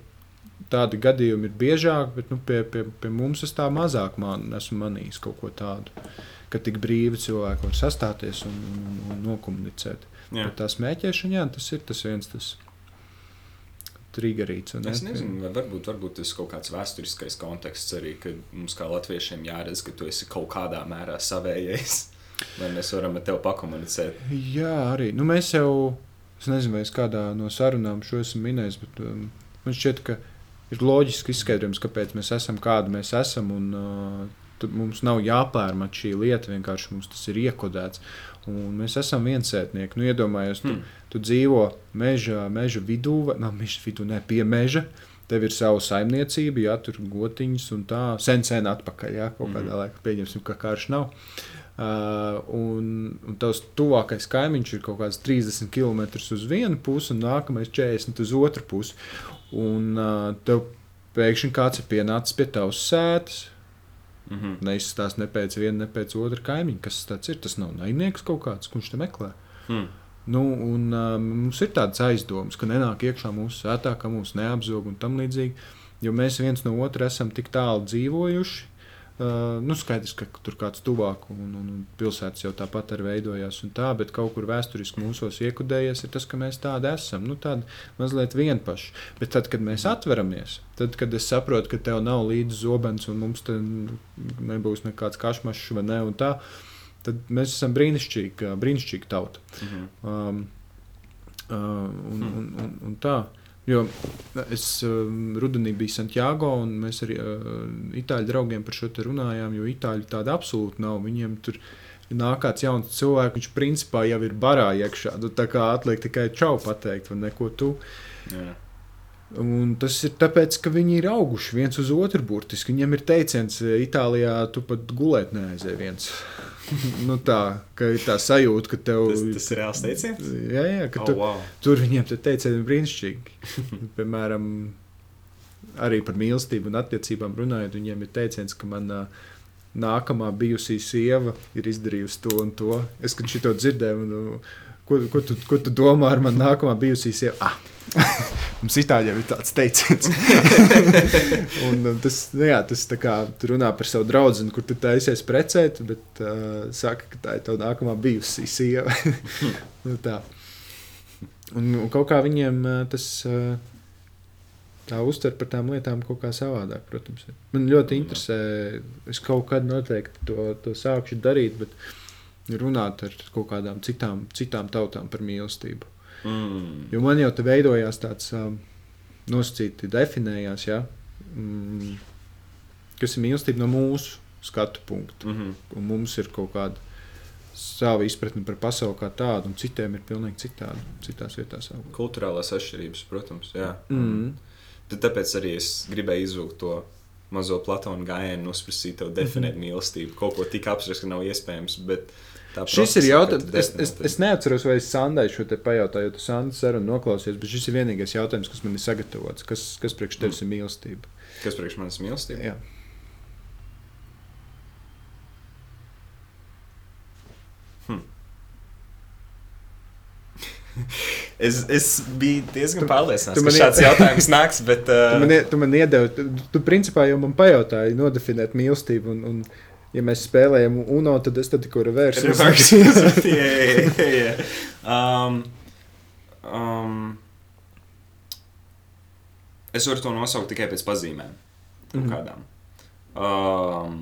tādi gadījumi ir biežāk, bet nu, pie, pie, pie mums es tā mazāk man, esmu manījis kaut ko tādu. Ka tik brīvi cilvēki var sastāties un, un, un nokomunicēt. Tā smēķēšana, jā, tas ir tas viens. Tas, triggerīts. Ne? Es nezinu, vai varbūt, varbūt tas ir kaut kāds vēsturiskais konteksts arī, ka mums kā latviešiem jāredz, ka tu esi kaut kādā mērā savējais. (laughs) Vai mēs varam ar tevi pakomunicēt? Jā, arī. Nu, mēs jau, es nezinu, vai es kādā no sarunām šo esmu minējis, bet um, man šķiet, ka ir loģiski izskaidrojums, kāpēc mēs esam kādi mēs esam. Un, uh, mums nav jāpārmet šī lieta, vienkārši mums tas ir iekodēts. Un mēs esam viensētnieki. Nu, iedomājieties, tu, hmm. tu dzīvo meža, meža vidū, vai nu, meža vidū, ne pie meža. Tev ir sava saimniecība, ja tur gotiņas un tā, sen, sen atpakaļ. Ja, kaut kādā mm. laikā pieņemsim, ka karš nav. Uh, un, un tavs tuvākais kaimiņš ir kaut kāds 30 km uz vienu pusi, un nākamais 40 uz otru pusi. Un tev pēkšņi kāds ir pienācis pie tavas sēdes Mm -hmm. Neizstāsta ne pēc viena, ne pēc otra kaimiņa. Kas tas ir? Tas nav naidnieks kaut kāds, kurš te meklē. Mm. Nu, un, uh, mums ir tādas aizdomas, ka nenāk iekšā mūsu sētā, ka mūs neapzog un tam līdzīgi. Jo mēs viens no otra esam tik tālu dzīvojuši, Uh, nu, skaidrs, ka tur kāds tuvāk un, un, un pilsētas jau tāpat arī veidojās. Tā, bet kaut kur vēsturiski mūsos iekudējies tas, ka mēs tādi esam. Nu, tādi mazliet vienpaši. Bet tad, kad mēs atveramies, tad, kad es saprotu, ka tev nav līdzi zobens un mums te nebūs nekāds kašmašs vai ne, un tā, tad mēs esam brīnišķīgi, brīnišķīgi tauta. Mhm. Um, uh, un, un, un, un tā. Jo es um, rudenī biju Santiago, un mēs arī uh, itāļu draugiem par šo runājām, jo itāļu tāda absolūti nav. Viņiem tur nāk kāds jauns cilvēks, viņš principā jau ir barā iekšā. Nu, tā kā atliek tikai čau pateikt, vai neko tu. Jā. Un tas ir tāpēc, ka viņi ir auguši viens uz otru burtiski. Viņiem ir teiciens, Itālijā tu pat gulēt neaizēji viens. (laughs) nu tā, ka ir tā sajūta, ka tev tas, tas ir reāls teiciens. Jā, jā ka oh, tu, wow. tur viņiem te teicieni brīnišķīgi. (laughs) Piemēram, arī par mīlestību un attiecībām runājot, viņiem ir teiciens, ka manā nākamā bijusī sieva ir izdarījusi to un to. Es, kad šito dzirdēju, nu, ko, ko, tu, ko tu domā ar mani nākamā bijusī sieva? Ah, (laughs) Mums Itālijā ir tāds teiciens. (laughs) un, un tas, nu, jā, tas kā, runā par savu draugu, kur tu taisies precēt, bet uh, saka, ka tā ir tava nākamā bijusī sieva. (laughs) nu, tā. un, un kaut kā viņiem uh, tas. Uh, Tā uztver par tām lietām kaut kā savādāk, protams. Man ļoti interesē, es kaut kad noteikti to, to sākšu darīt, bet runāt ar kaut kādām citām, citām tautām par mīlestību. Mm. Jo man jau te veidojās tāds um, nosacīti definējās, ja, mm, kas ir mīlestība no mūsu skatu punkta. Mm -hmm. Un mums ir kaut kāda sava izpratne par pasauli kā tādu, un citiem ir pilnīgi citādi. Citās vietās jau. Kulturālās atšķirības, protams. Jā. Mm. Tad tāpēc arī es gribēju izvilkt to mazo platonu gājienu, nosprāstīt, definēt mm -hmm. mīlestību. Kaut ko tik abstraktu, ka nav iespējams. Bet, Šis ir jautājums, es, es, es neatceros, vai es Sandai šo te pajautāju, jo tu Sandai sarunu noklausies, bet šis ir vienīgais jautājums, kas man ir sagatavots. Kas, kas priekš tevis mm. ir mīlestība? Kas priekš manis ir mīlestība? Jā. Hmm. (laughs) es, es biju diezgan pārliecināts, ka šāds ied... jautājums nāks. Bet, (laughs) uh... tu, man, tu man iedevi, tu, tu principā jau man pajautāji, nodefinēt mīlestību. Un, un, ja mēs spēlējam UNO, tad es tad (laughs) jā, jā, jā. Um, um, es varu to nosaukt tikai pēc pazīmēm. Mm. Kādām. Um,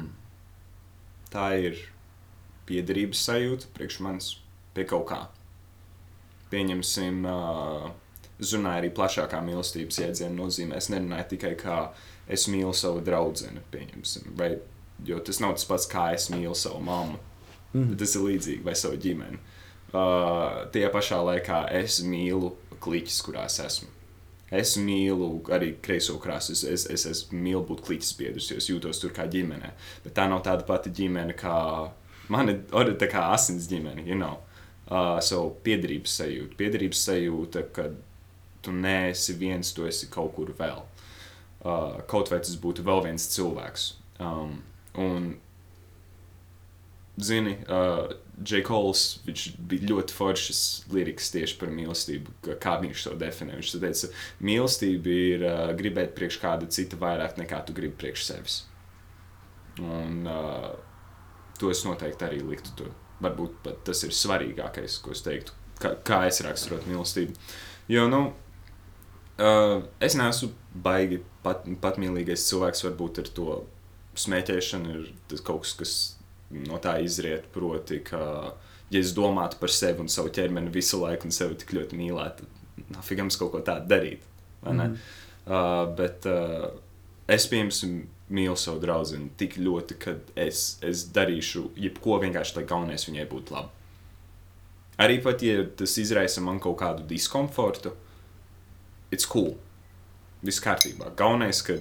tā ir piederības sajūta priekš manis pie kaut kā. Pieņemsim, uh, runāju arī plašākā mīlestības jēdziena nozīmē. Es nerunāju tikai kā es mīlu savu draugu, pieņemsim, vai Jo tas nav tas pats, kā es mīlu savu mammu. Mm. Tas ir līdzīgi vai savu ģimeni. Uh, tie pašā laikā es mīlu kliķus, kurās esmu. Es mīlu arī kreiso krāsu. Es, es, es, es mīlu būt kliķis biedrs, jo es jūtos tur kā ģimene. Bet tā nav tāda pati ģimene kā mana tā kā asins ģimene. You know? uh, so piederības sajūta. Piederības sajūta, ka tu neesi viens, tu esi kaut kur vēl. uh, kaut vai tas būtu vēl viens cilvēks. Um, un, zini, uh, J. Kols, viņš bija ļoti foršs liriks tieši par mīlestību, kā- viņš to definē. Viņš teica, mīlestība ir uh, gribēt priekš kāda cita vairāk nekā tu gribi priekš sevis. Un uh, to es noteikti arī liktu. To. Varbūt pat tas ir svarīgākais, ko es teiktu, kā, kā es raksturotu mīlestību. Jo, nu, uh, es neesmu baigi pat, patmīlīgais cilvēks, varbūt ar to smēķēšanu ir kaut kas, kas no tā izriet. Proti, ka, ja es domātu par sevi un savu ķermeni visu laiku un sevi tik ļoti mīlētu, tad nafigams kaut ko tādu darīt. Mhm. Uh, bet uh, es, piemēram, mīlu savu draugu tik ļoti, ka es, es darīšu jebko vienkārši, lai galvenais viņai būtu labi. Arī pat, ja tas izraisa man kaut kādu diskomfortu, it's cool. Viss kārtībā. Galvenais, ka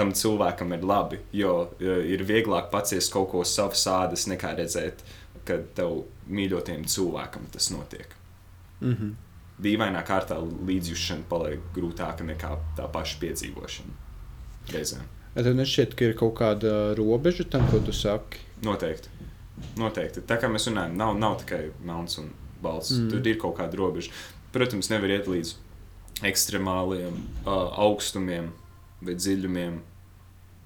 tam cilvēkam ir labi, jo ir vieglāk paciest kaut ko savas ādas, nekā redzēt, ka tev mīļotiem cilvēkam tas notiek. Mm -hmm. Dīvainā kārtā līdzjūšana paliek grūtāka nekā tā paša piedzīvošana. Reizēm. Tad nešķiet, ka ir kaut kāda robeža tam, ko tu saki. Noteikti. Noteikti. Tā kā mēs runājam, nav, nav tikai melns un balts. Mm. Tur ir kaut kāda robeža. Protams, nevar iet līdz ekstremāliem uh, augstumiem, vai dziļumiem,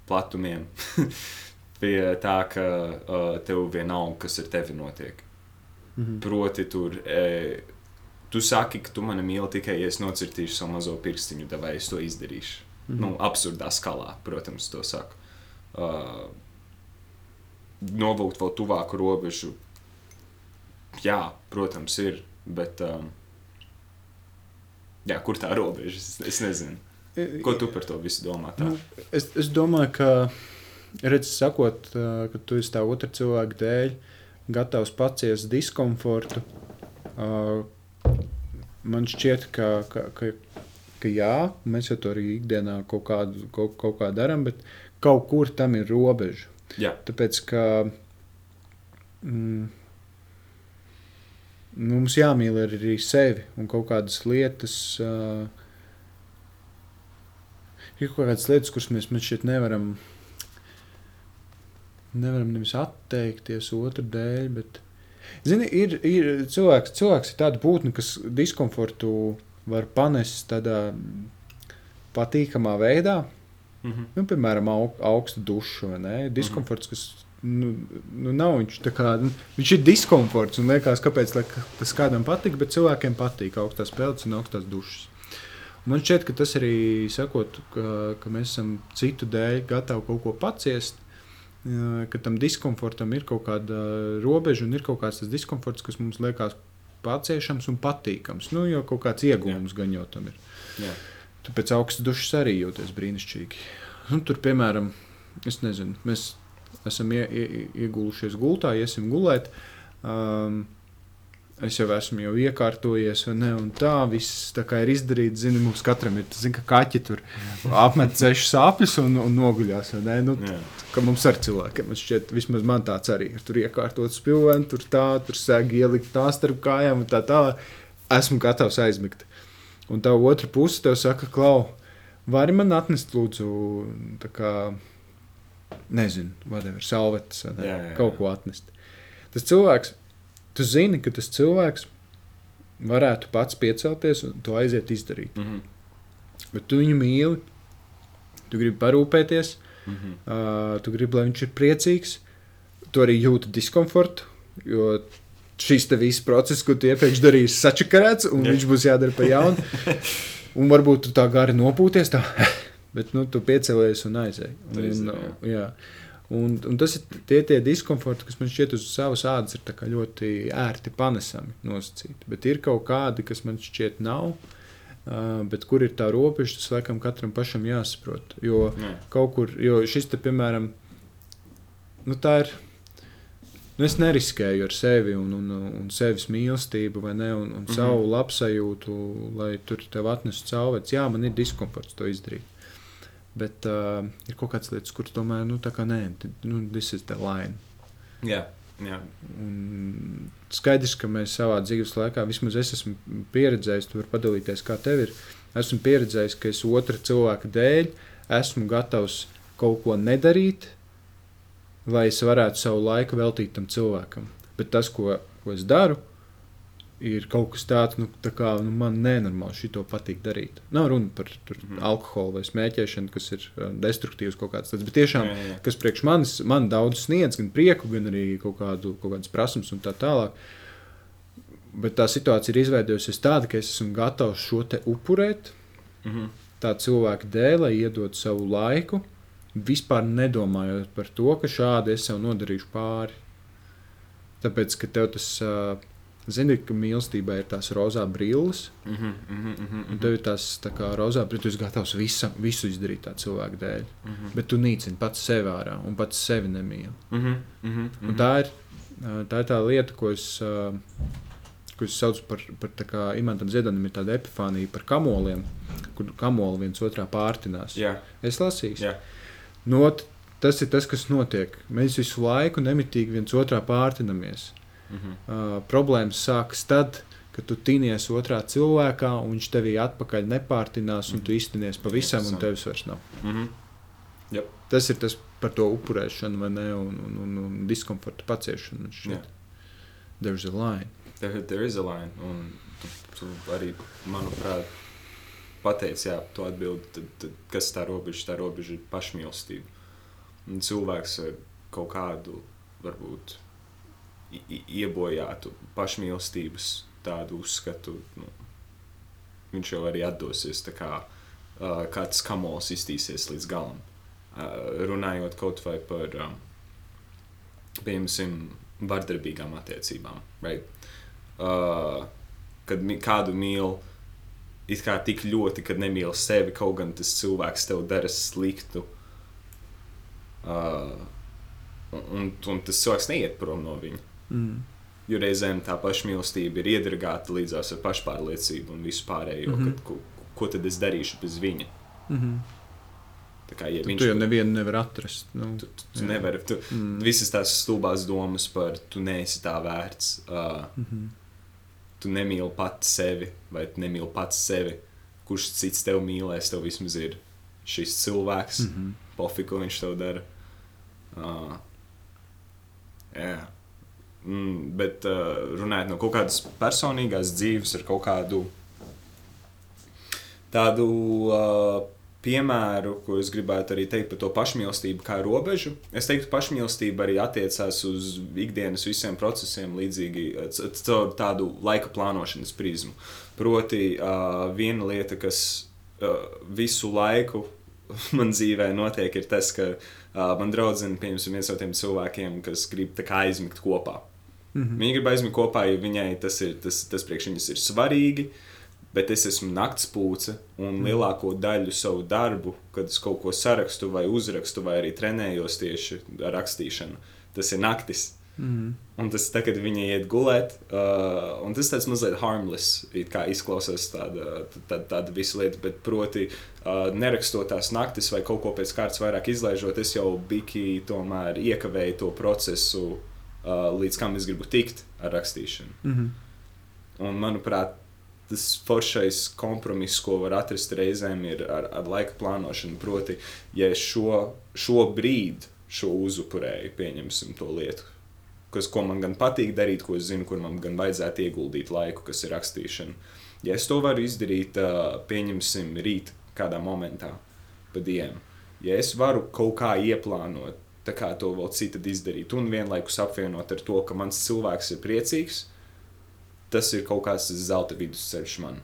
platumiem. (laughs) Pie tā, ka uh, tev vienalga, kas ar tevi notiek. Mm -hmm. Proti, tur e, tu saki, ka tu mani mīli tikai, ja es nocirtīšu savu mazo pirkstiņu, vai es to izdarīšu. Mm -hmm. Nu, absurdā skalā, protams, to saku. Uh, novilkt vēl tuvāku robežu. Jā, protams, ir. Bet, um, jā, kur tā robeža? Es, es nezinu. Ko tu par to visu domā? Tā? Nu, es, es domāju, ka, redz, sakot, ka tu esi tā otra cilvēka dēļ, gatavs paciest diskomfortu. Man šķiet, ka, ka, ka, ka jā, mēs jau to arī ikdienā kaut kādu kaut, kaut kā darām, bet kaut kur tam ir robeža. Jā, Tāpēc, ka mm, nu, mums jāmīl arī sevi un kaut kādas lietas. Uh, ir kaut kādas lietas, kuras mēs, mēs šeit nevaram. Nevaram nevis atteikties otru dēļ, bet. Zini, ir, ir cilvēks, cilvēks ir tāda būtne, kas diskomfortu var panest tādā patīkamā veidā. mm -hmm. Nu, piemēram, aug, augsta duša vai ne? Diskomforts, kas nu, nu, nav viņš kā. Nu, viņš ir diskomforts un liekas, kāpēc lai, tas kādam patīk, bet cilvēkiem patīk augstās peldas un augstās dušas. Un man šķiet, ka tas arī sakot, ka, ka mēs esam citu dēļ gatavi kaut ko paciest. jā, Ka tam diskomfortam ir kaut kāda robeža un ir kaut kāds tas diskomforts, kas mums liekas paciešams un patīkams. Nu, jo kaut kāds iegūms gan jau tam ir. Jā. Tu pēc augstas dušas arī jūties brīnišķīgi. Nu, tur, piemēram, es nezinu, mēs esam ie, ie, iegulušies gultā, iesim gulēt. Um, es jau esmu jau iekārtojies, vai ne? Un tā viss tā kā ir izdarīts. Zini, mums katram ir, zini, ka kaķi tur apmet sešas sāpes un, un noguļās. vai ne? Nu, Jā. ka mums ar cilvēkiem man šķiet, vismaz man tāds arī ir. Tur iekārtot spilveni, tur tā, tur sēž ielikt tā starp kājām un tā tālāk. Esmu gatavs aizmigt. Un tā otra puse tev saka, Klau, vari man atnest, lūdzu, tā kā, nezinu, whatever, salvetes, ne? Jā, jā, jā. kaut ko atnest. Tas cilvēks, tu zini, ka tas cilvēks varētu pats piecelties un to aiziet izdarīt. Mm -hmm. Bet tu viņu mīli, tu gribi parūpēties, Mm -hmm. Uh, tu gribi, lai viņš ir priecīgs, tu arī jūti diskomfortu, jo šis te viss process, ko tu iepriekš darīji, ir sačakarēts, un Jā. viņš būs jādara pa jaunu. (laughs) Un varbūt tu tā gari nopūties, tā, (laughs) bet nu, tu piecēlies un aizēji. Un, un, jā. Un, un tas ir tie, tie diskomforti, kas man šķiet uz savas ādas ir ļoti ērti panesami nosacīti. Bet ir kaut kādi, kas man šķiet nav. Uh, bet kur ir tā robeža, tas laikam katram pašam jāsaprot. Jo Jā. kaut kur, jo šis te, piemēram, nu, tā ir. Nu, es neriskēju ar sevi un, un, un sevis mīlestību, vai ne, un, un Mhm. savu labsajūtu, lai tur tev atnestu caurvērts. Jā, man ir diskomforts to izdarīt. Bet uh, ir kaut kādas lietas, kuras tomēr, nu, tā kā nē, nu, this is the line. Jā. Jā. Un skaidrs, ka mēs savā dzīves laikā, vismaz es esmu pieredzējis, tu vari padalīties, kā tev ir. Esmu pieredzējis, ka es otra cilvēka dēļ esmu gatavs kaut ko nedarīt, lai es varētu savu laiku veltīt tam cilvēkam. Bet tas, ko, ko es daru, ir kaut kas tāds, nu, tā kā nu, man nenormāli šito patīk darīt. Nav runa par tur, mm. alkoholu vai smēķēšanu, kas ir uh, destruktīvs kaut kāds tāds, bet tiešām, Jā, jā, kas priekš manis, man daudz sniedz, gan prieku, gan arī kaut, kādu, kaut kādas prasības un tā tālāk. Bet tā situācija ir izveidojusies tāda, ka es esmu gatavs šo te upurēt Mhm. tā cilvēka dēļ, lai iedotu savu laiku, vispār nedomājot par to, ka šādi es sev nodarīšu pāri. Tāpēc, ka tev tas, ā, zini, ka mīlestībā ir tās rozā brilles, Mhm, mhm, mhm, un mhm. tev ir tās tā kā rozā brilles, tu esi gatavs visa, visu izdarīt tā cilvēka dēļ. Mhm. Bet tu nīcini pats sevi ārā un pats sevi nemīli. Mhm, mhm, Un mhm. tā, ir, tā ir tā lieta, ko es, ko es saucu par, par tā kā imantam ziedonim, ir tāda epifānija par kamoliem, kur kamoli viens otrā pārtinās. Jā, Es lasīju. Jā. Not, tas ir tas, kas notiek. Mēs visu laiku nemitīgi viens otrā pārtinamies. Mhm. Uh, problēmas sākas tad, kad tu tinies otrā cilvēkā, un viņš tevī atpakaļ nepārtinās, un tu iztinies pavisam, un tevis vairs nav. Mhm. Tas ir tas par to upurēšanu, vai ne, un, un, un, un diskomforta paciešanu. Jā. There's a line. There, there is a line. Un tu, tu arī, manuprāt, pateici, jā, tu atbildi, tad, tad, kas tā robeža, tā robeža ir pašmīlestība. Un cilvēks ar kaut kādu, varbūt, iebojātu pašmīlestības tādu uzskatu, nu, viņš jau arī atdosies, kā, uh, kā tas kamols iztīsies līdz galam. Uh, runājot kaut vai par, um, piemēram, vardarbīgām attiecībām. Right? Uh, kad mi- kādu mīl it kā tik ļoti, kad nemīl sevi, kaut gan tas cilvēks tev dara sliktu. Uh, un, un tas cilvēks neiet prom no viņa. Mm. Jo reizēm tā pašmīlestība ir iedragāta līdzās ar pašpārliecību un visu pārējo. Mm. -hmm. kad, ko, ko tad es darīšu bez viņa? Mm -hmm. Tā kā, ja Tu, viņš tu jau nevienu nevar atrast. Nu, Tu, tu, tu nevari. Tu, mm. visas tās stulbās domas par tu neesi tā vērts. Uh, Mm -hmm. tu nemīli pats sevi, vai tu nemīli pats sevi. Kurš cits tev mīlēs, tev vismaz ir šis cilvēks, mm. Mm -hmm. pofi, ko viņš tev dara. Uh, jā. Mm, bet uh, runājot no kaut kādas personīgās dzīves, ar kaut kādu tādu uh, piemēru, ko es gribētu arī teikt par to pašmīlestību, kā robežu. Es teiktu, ka pašmīlestība arī attiecās uz ikdienas visiem procesiem, līdzīgi uh, caur tādu laika plānošanas prizmu. Proti, uh, viena lieta, kas uh, visu laiku (laughs) man dzīvē notiek, ir tas, ka uh, man draudzene, piemēram, viens no tiem cilvēkiem, kas grib aizmigt kopā. Mm -hmm. Viņa grib aizmigt kopā, jo viņai tas, ir, tas, tas priekš viņas ir svarīgi. Bet es esmu naktspūce un Mhm. lielāko daļu savu darbu, kad es kaut ko sarakstu, vai uzrakstu, vai arī trenējos tieši ar rakstīšanu, tas ir naktis. Mm. Un tas tā, kad viņi iet gulēt, uh, un tas tāds mazliet harmless, kā izklausās tāda, tāda, tāda visa lieta, bet proti, uh, nerakstot tās naktis vai kaut ko pēc kārtas vairāk izlaižot, es jau biki tomēr iekavēju to procesu, līdz kam es gribu tikt ar rakstīšanu. Mm -hmm. Un, manuprāt, tas foršais kompromiss, ko var atrast reizēm, ir ar, ar laika plānošanu. Proti, ja es šo, šo brīdi šo uzupurēju, pieņemsim to lietu, kas, ko man gan patīk darīt, ko es zinu, kur man gan vajadzētu ieguldīt laiku, kas ir rakstīšana. Ja es to varu izdarīt, ā, pieņemsim, rīt, kādā momentā, pa dienu, ja es varu kaut kā ieplānot, kā to vēl citādi izdarīt, un vienlaikus apvienot ar to, ka mans cilvēks ir priecīgs, tas ir kaut kāds zelta vidusceļš man.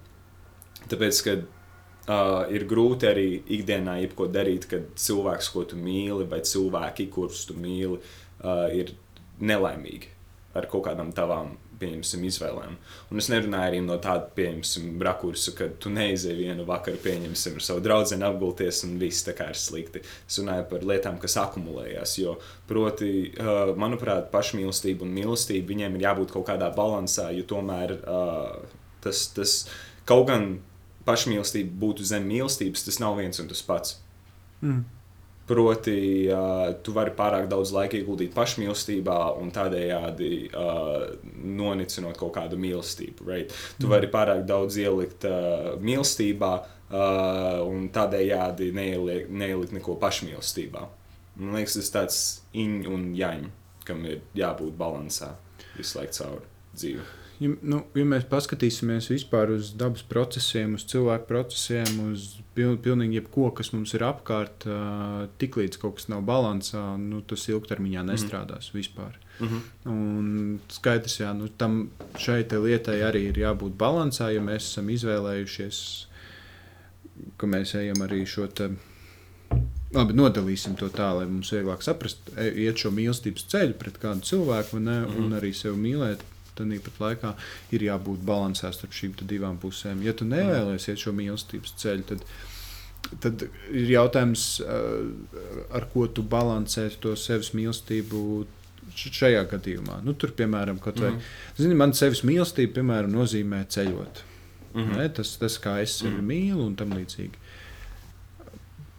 Tāpēc, ka uh, ir grūti arī ikdienā jebko darīt, kad cilvēks, ko tu mīli, vai cilvēki, kurus tu mīli, uh, ir nelaimīgi ar kaut kādām tavām pieņemsim, izvēlēm. Un es nerunāju arī no tāda, pieņemsim, rakursa, ka tu neizēji vienu vakaru, pieņemsim, ar savu draugu apgulties un viss tā kā ir slikti. Es runāju par lietām, kas akumulējās. Jo, proti, manuprāt, pašmīlestība un mīlestība viņiem ir jābūt kaut kādā balansā, jo tomēr tas, tas kaut gan pašmīlestība būtu zem mīlestības, tas nav viens un tas pats. Mm. Proti, uh, tu vari pārāk daudz laika ieguldīt pašmīlestībā un tādējādi uh, nonicinot kaut kādu mīlestību. Right? Tu vari pārāk daudz ielikt uh, mīlestībā uh, un tādējādi neielikt, neielikt neko pašmīlestībā. Man liekas, tas ir tāds iņ un jaņ, kam ir jābūt balansā visu laiku cauri dzīvei. Ja, nu, ja mēs paskatīsimies vispār uz dabas procesiem, uz cilvēku procesiem, uz pil, pilnīgi jebko, kas mums ir apkārt, uh, tiklīdz kaut kas nav balansā, nu, tas ilgtermiņā nestrādās mm. vispār. Mm -hmm. Un skaidrs, jā, nu, tam šai lietai arī ir jābūt balansā, ja mēs esam izvēlējušies, ka mēs ejam arī šo te. Labi, nodalīsim to tā, lai mums vieglāk saprast, e, iet šo mīlestības ceļu pret kādu cilvēku, ne, mm -hmm. un arī sevi mīlēt tāpat laikā ir jābūt līdzsvarā starp šīm divām pusēm. Ja tu nevēlies šo mīlestības ceļu, tad, tad ir jautājums, ar ko tu balansē to sevis mīlestību. Šajā gadījumā, nu, tur, piemēram, mm -hmm. zini, man sevis mīlestība, piemēram, nozīmē ceļot. Mm -hmm. ne, tas, tas, kā es sevi mm -hmm. mīlu un tam līdzīgi.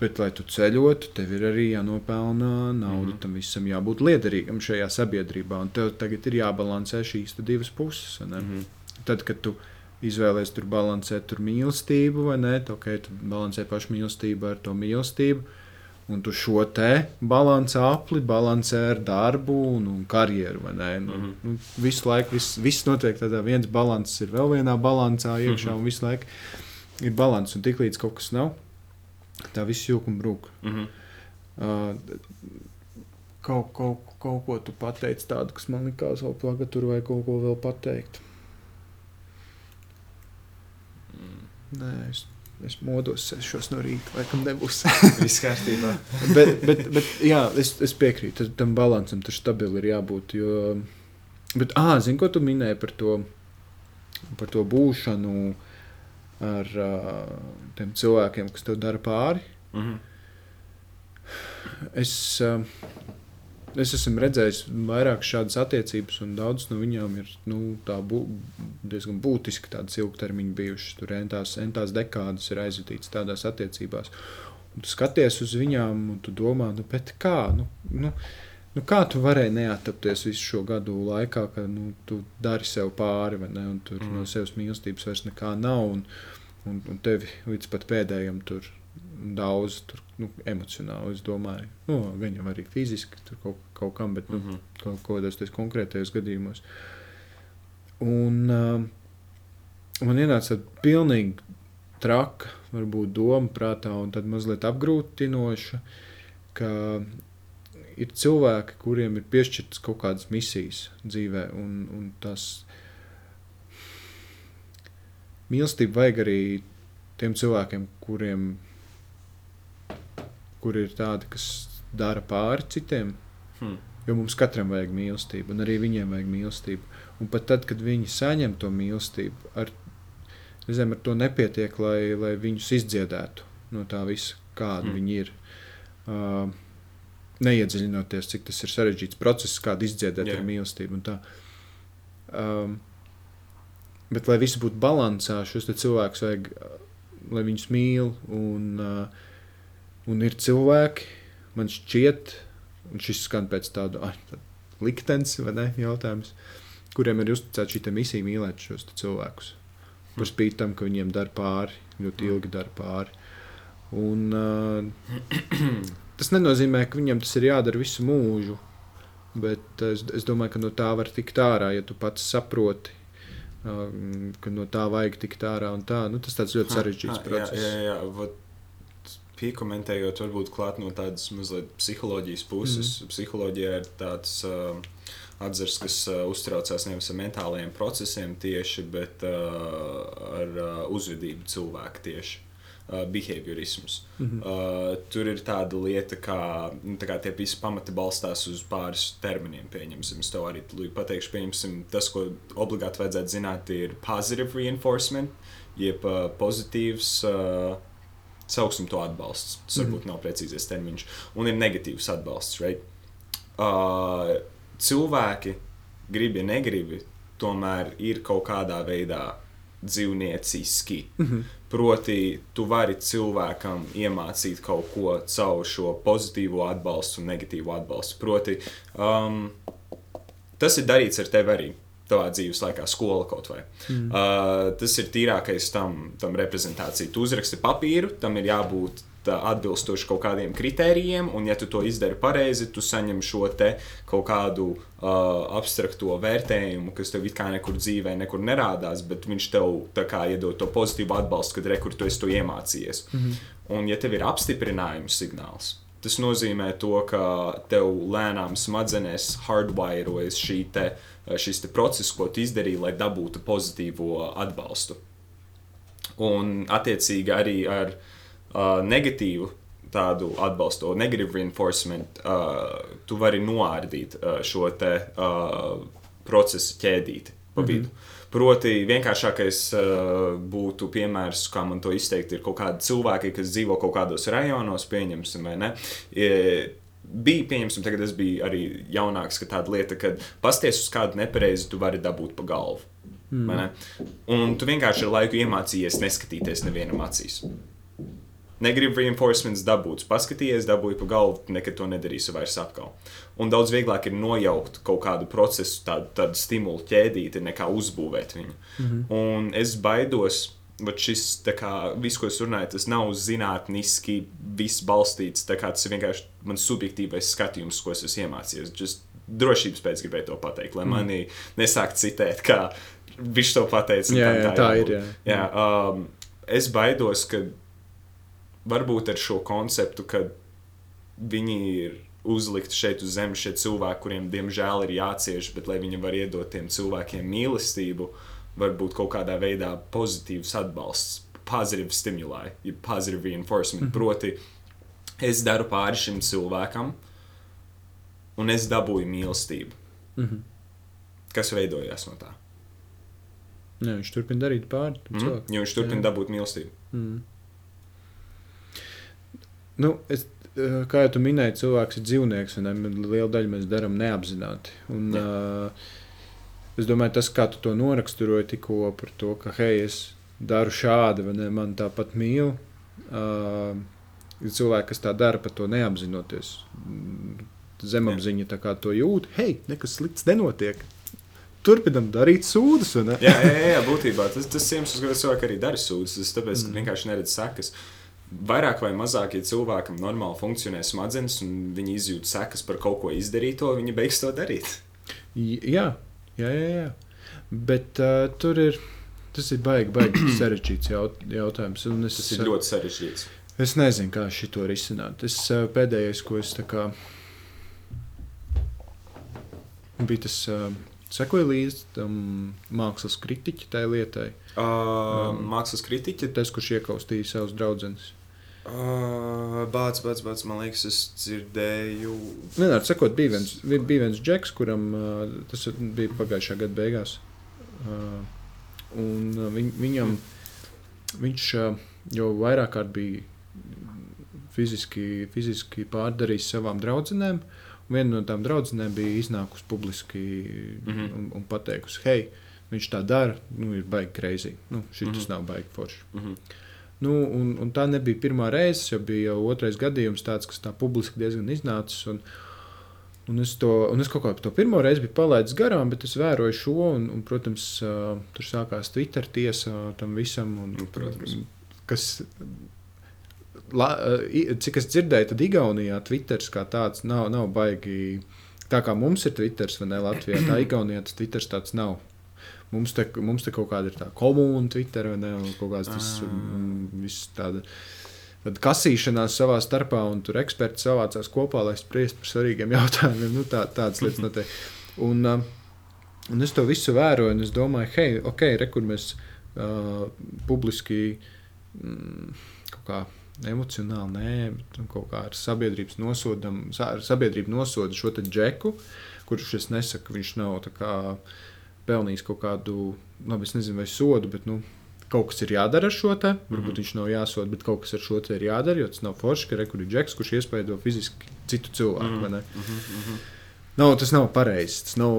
Bet, lai tu ceļotu, tev ir arī jānopelnā nauda. Mm -hmm. Tam visam jābūt liederīgam šajā sabiedrībā. Un tev tagad ir jābalansē šīs divas puses. Mm -hmm. Tad, kad tu izvēlēsies tur balansēt tur mīlestību, vai ne, tad okay, tu balansē pašmīlestību ar to mīlestību. Un tu šo te balanci apli balansē ar darbu un, un karjeru. Nu, mm -hmm. nu, visu laiku viss, viss notiek tādā viens balanss, ir vēl vienā balansā iekšā, mm -hmm. un visu laiku ir balanss. Un tiklīdz kaut kas nav, tā viss jūka un brūk. Mm -hmm. uh, kaut, kaut, kaut ko tu pateici tādu, kas man likās vēl plaga tur vai kaut ko vēl pateikt. Mm. Nē, es, es modos, sešos no rīta, laikam nebūs. (laughs) Viss kārtībā. bet, bet, bet jā, es, es piekrītu, tam balansam tur stabili ir jābūt. Jo, bet, ah, zini, ko tu minēji par to, par to būšanu. Ar uh, tiem cilvēkiem, kas tev dara pāri. Mm -hmm. Es, uh, es esmu redzējis vairāk šādas attiecības, un daudzas no viņām ir nu, bū, diezgan būtiski tādas ilgtermiņa bijušas. Tur entās, entās dekādas ir aizvadītas tādās attiecībās. Un tu skaties uz viņām, un tu domā, nu, kā? Nu, nu, Nu, kā tu varēji neattapties visu šo gadu laikā, ka nu, tu dari sev pāri, ne? Un tur mm. no sevis mīlestības vairs nekā nav. Un, un, un tevi līdz pat pēdējiem tur daudz tur, nu, emocionāli. Es domāju, nu, gan jau arī fiziski kaut, kaut kam, bet nu, mm -hmm. kaut kādos konkrētajos gadījumos. Un uh, man ienāca tāda pilnīgi traka, varbūt doma prātā, un tad mazliet apgrūtinoša, ka ir cilvēki, kuriem ir piešķirtas kaut kādas misijas dzīvē, un, un tas mīlestību vajag arī tiem cilvēkiem, kuriem kur ir tādi, kas dara pāri citiem. Hmm. Jo mums katram vajag mīlestību, un arī viņiem vajag mīlestību. Un pat tad, kad viņi saņem to mīlestību, ar, zem, ar to nepietiek, lai, lai viņus izdziedētu no tā visa, kāda hmm. viņi ir. Uh, neiedziļinoties, cik tas ir sarežģīts process, kādu izdziedēt yeah. ar mīlestību. Um, bet, lai viss būtu balansā, šos cilvēkus vajag, lai viņus mīl. Un, uh, un ir cilvēki, man šķiet, un šis skan pēc tāda liktenes vai ne jautājums, kuriem ir uzticēta šī misija mīlēt šos cilvēkus. Par spīti tam, ka viņiem dara pāri, ļoti ilgi dara pāri. Un, uh, (coughs) Tas nenozīmē, ka viņam tas ir jādara visu mūžu. Bet es, es domāju, ka no tā var tikt ārā, ja tu pats saproti, um, ka no tā vajag tikt ārā. Tā, nu, tas ir ļoti sarežģīts ha, process. Jā, jā, jā. Vat, piekomentējot, varbūt klāt no tādas mazliet psiholoģijas puses. Mm. Psiholoģija ir tāds uh, atzars, kas uh, uztraucās nevis ar mentālajiem procesiem tieši, bet uh, ar uh, uzvedību cilvēku tieši uh, behaviorisms. Mm -hmm. uh, tur ir tāda lieta, kā, nu, kā tie visi pamati balstās uz pāris terminiem. Pieņemsim, es tev arī pateikšu, pieņemsim, tas, ko obligāti vajadzētu zināt, ir positive reinforcement, jeb uh, pozitīvs. Uh, Sauksim to atbalsts. Tas mm -hmm. varbūt nav precīzais termiņš. Un ir negatīvs atbalsts. Right? Uh, cilvēki, gribi, negribi, tomēr ir kaut kādā veidā dzīvnieciski. Mm. -hmm. Proti, tu vari cilvēkam iemācīt kaut ko caur šo pozitīvo atbalstu un negatīvo atbalstu. Proti, um, tas ir darīts ar tevi arī. Tavā dzīves laikā, skola kaut vai. Mm. Uh, tas ir tīrākais tam, tam reprezentācija. Tu uzraksti papīru, tam ir jābūt atbilstoši kaut kādiem kritērijiem, un, ja tu to izdari pareizi, tu saņem šo te kaut kādu uh, abstrakto vērtējumu, kas tev it kā nekur dzīvē nekur nerādās, bet viņš tev kā iedod to pozitīvu atbalstu, kad rekur tu esi to iemācījies. Mm -hmm. Un, ja tev ir apstiprinājuma signāls, Tas nozīmē, to, ka tev lēnām smadzenēs hardwireojas šī te, šis te process, ko tu izdarīji, lai dabūtu pozitīvo atbalstu. Un, attiecīgi, arī ar uh, negatīvu tādu atbalstu, negatīvu reinforcement, uh, tu vari noārdīt uh, šo te uh, procesu ķēdīti pa vidu. Mm -hmm. Proti, vienkāršākais uh, būtu piemērs, kā man to izteikt, ir kaut kādi cilvēki, kas dzīvo kaut kādos rajonos, pieņemsim, vai ne. E, bija, pieņemsim, tagad es biju arī jaunāks, ka tāda lieta, ka pasties uz kādu nepareizi, tu vari dabūt pa galvu. Mm. Un tu vienkārši ar laiku iemācījies neskatīties nevienam acīs. Negribu reinforcements dabūts, paskatījies, dabūju pa galvu, nekad to nedarīšu vairs atkal. Un daudz vieglāk ir nojaukt kaut kādu procesu, tādu, tādu stimulu ķēdīti, nekā uzbūvēt viņu. -hmm. Un es baidos, ka šis, kā, viss, ko es runāju, tas nav zinātniski, viss balstīts. Tas ir vienkārši mans subjektīvais skatījums, ko es esmu iemācījies. Just drošības pēc gribēju to pateikt, lai mm. mani nesākt citēt, kā viņš to pateica. Jā, jā, tā, tā jābūt. ir. Jā. Jā, um, es baidos, ka varbūt ar šo konceptu, ka viņi ir uzlikti šeit uz zemes, šie cilvēki, kuriem diemžēl ir jācieš, bet lai viņi var iedot tiem cilvēkiem mīlestību, varbūt kaut kādā veidā pozitīvs atbalsts, pozitīvs stimulai, ja pozitīvs reinforcement. Mm -hmm. Proti, es daru pāri šim cilvēkam, un es dabūju mīlestību. Mm -hmm. Kas veidojās no tā? Jā, viņš turpina darīt pāri. Mm -hmm. Jo viņš turpina dabūt mīlestību. Mm. Nu, es, kā jau minēji, cilvēks ir dzīvnieks, un liela daļa mēs darām neapzināti. Un, uh, es domāju, tas, kā tu to noraksturoji tikko par to, ka, hei, es daru šādi, vai ne, man tāpat mīl. Uh, ir cilvēki, kas tā dara, pat to neapzinoties. Zemapziņa tā kā to jūt, hei, nekas slikts nenotiek. Turpinam darīt sūdzes. jā, jā, jā, būtībā tas, tas iemesls, kāpēc cilvēki arī dara sūdzes, tas tāpēc, ka mm. vienkārši neredz sekas. Vairāk vai mazāk, ja cilvēkam normāli funkcionē smadzenes un viņi izjūt sekas par kaut ko izdarīto, viņi beigs to darīt. Jā, jā, jā. jā. Bet uh, tur ir. Tas ir baigi, baigi (clears throat) sarežģīts jaut, jautājums. Es, tas ir ļoti sarežģīts. Es nezinu, kā šo risināt. Es uh, pēdējais, ko es tā kā. bija tas. Uh, Sekoju līdzi tam mākslas kritiķim, tai lietai. Uh, um, mākslas kritiķi? Tas, kurš iekaustīja savus draugus. Uh, bāc, bāc, bāc, man liekas, es dzirdēju. Vienmēr sakot, bija viens, bija viens džeks, kuram uh, tas bija pagājušā gada beigās. Uh, un viņ, viņam, viņš uh, jau vairāk kārt bija fiziski, fiziski pārdarījis savām draudzenēm. Viena no tām draudzenēm bija iznākusi publiski mm -hmm. un, un pateikusi, hei, viņš tā dara, nu, ir baigi greizi. Nu, šis mm -hmm. nav baigi forši. Mm -hmm. Nu, un, un tā nebija pirmā reize, jau bija jau otrais gadījums, tāds, kas tā publiski diezgan iznācis. Un, un, es to, un es kaut kā to pirmo reizi biju palaidis garām, bet es vēroju šo, un, un protams, tur sākās Twitter tiesa tam visam. Un, nu, protams. Kas, la, cik es dzirdēju, tad Igaunijā Twitter kā tāds nav, nav baigi. Tā kā mums ir Twitter, vai ne Latvijā, tā Igaunijā tas Twitter tāds nav. Mums te, mums te kaut kāda ir tā komūna, Twitter, vai ne? Kaut kāds tas viss tāda. Tad kasīšanās savā starpā, un tur eksperti savācās kopā, lai spriestu par svarīgiem jautājumiem. Nu, tā, tādas lietas (laughs) notiek. Un, uh, un es to visu vēroju, un es domāju, hei, ok, re, kur mēs uh, publiski mm, kaut kā emocionāli, nē, bet kaut kā ar sabiedrības nosodam, ar sabiedrību nosoda šo džeku, kurš es nesaku, viņš nav kā, pelnījis kaut kādu, labi, es nezinu, vai sodu, bet nu, kaut kas ir jādara ar šo te. Varbūt mm -hmm. viņš nav jāsoda, bet kaut kas ar šo te ir jādara, jo tas nav forši, ka rekurbi džeks, kurš iespaido fiziski citu cilvēku. Mm -hmm. Mm -hmm. Nav, tas nav pareizi. Tas nav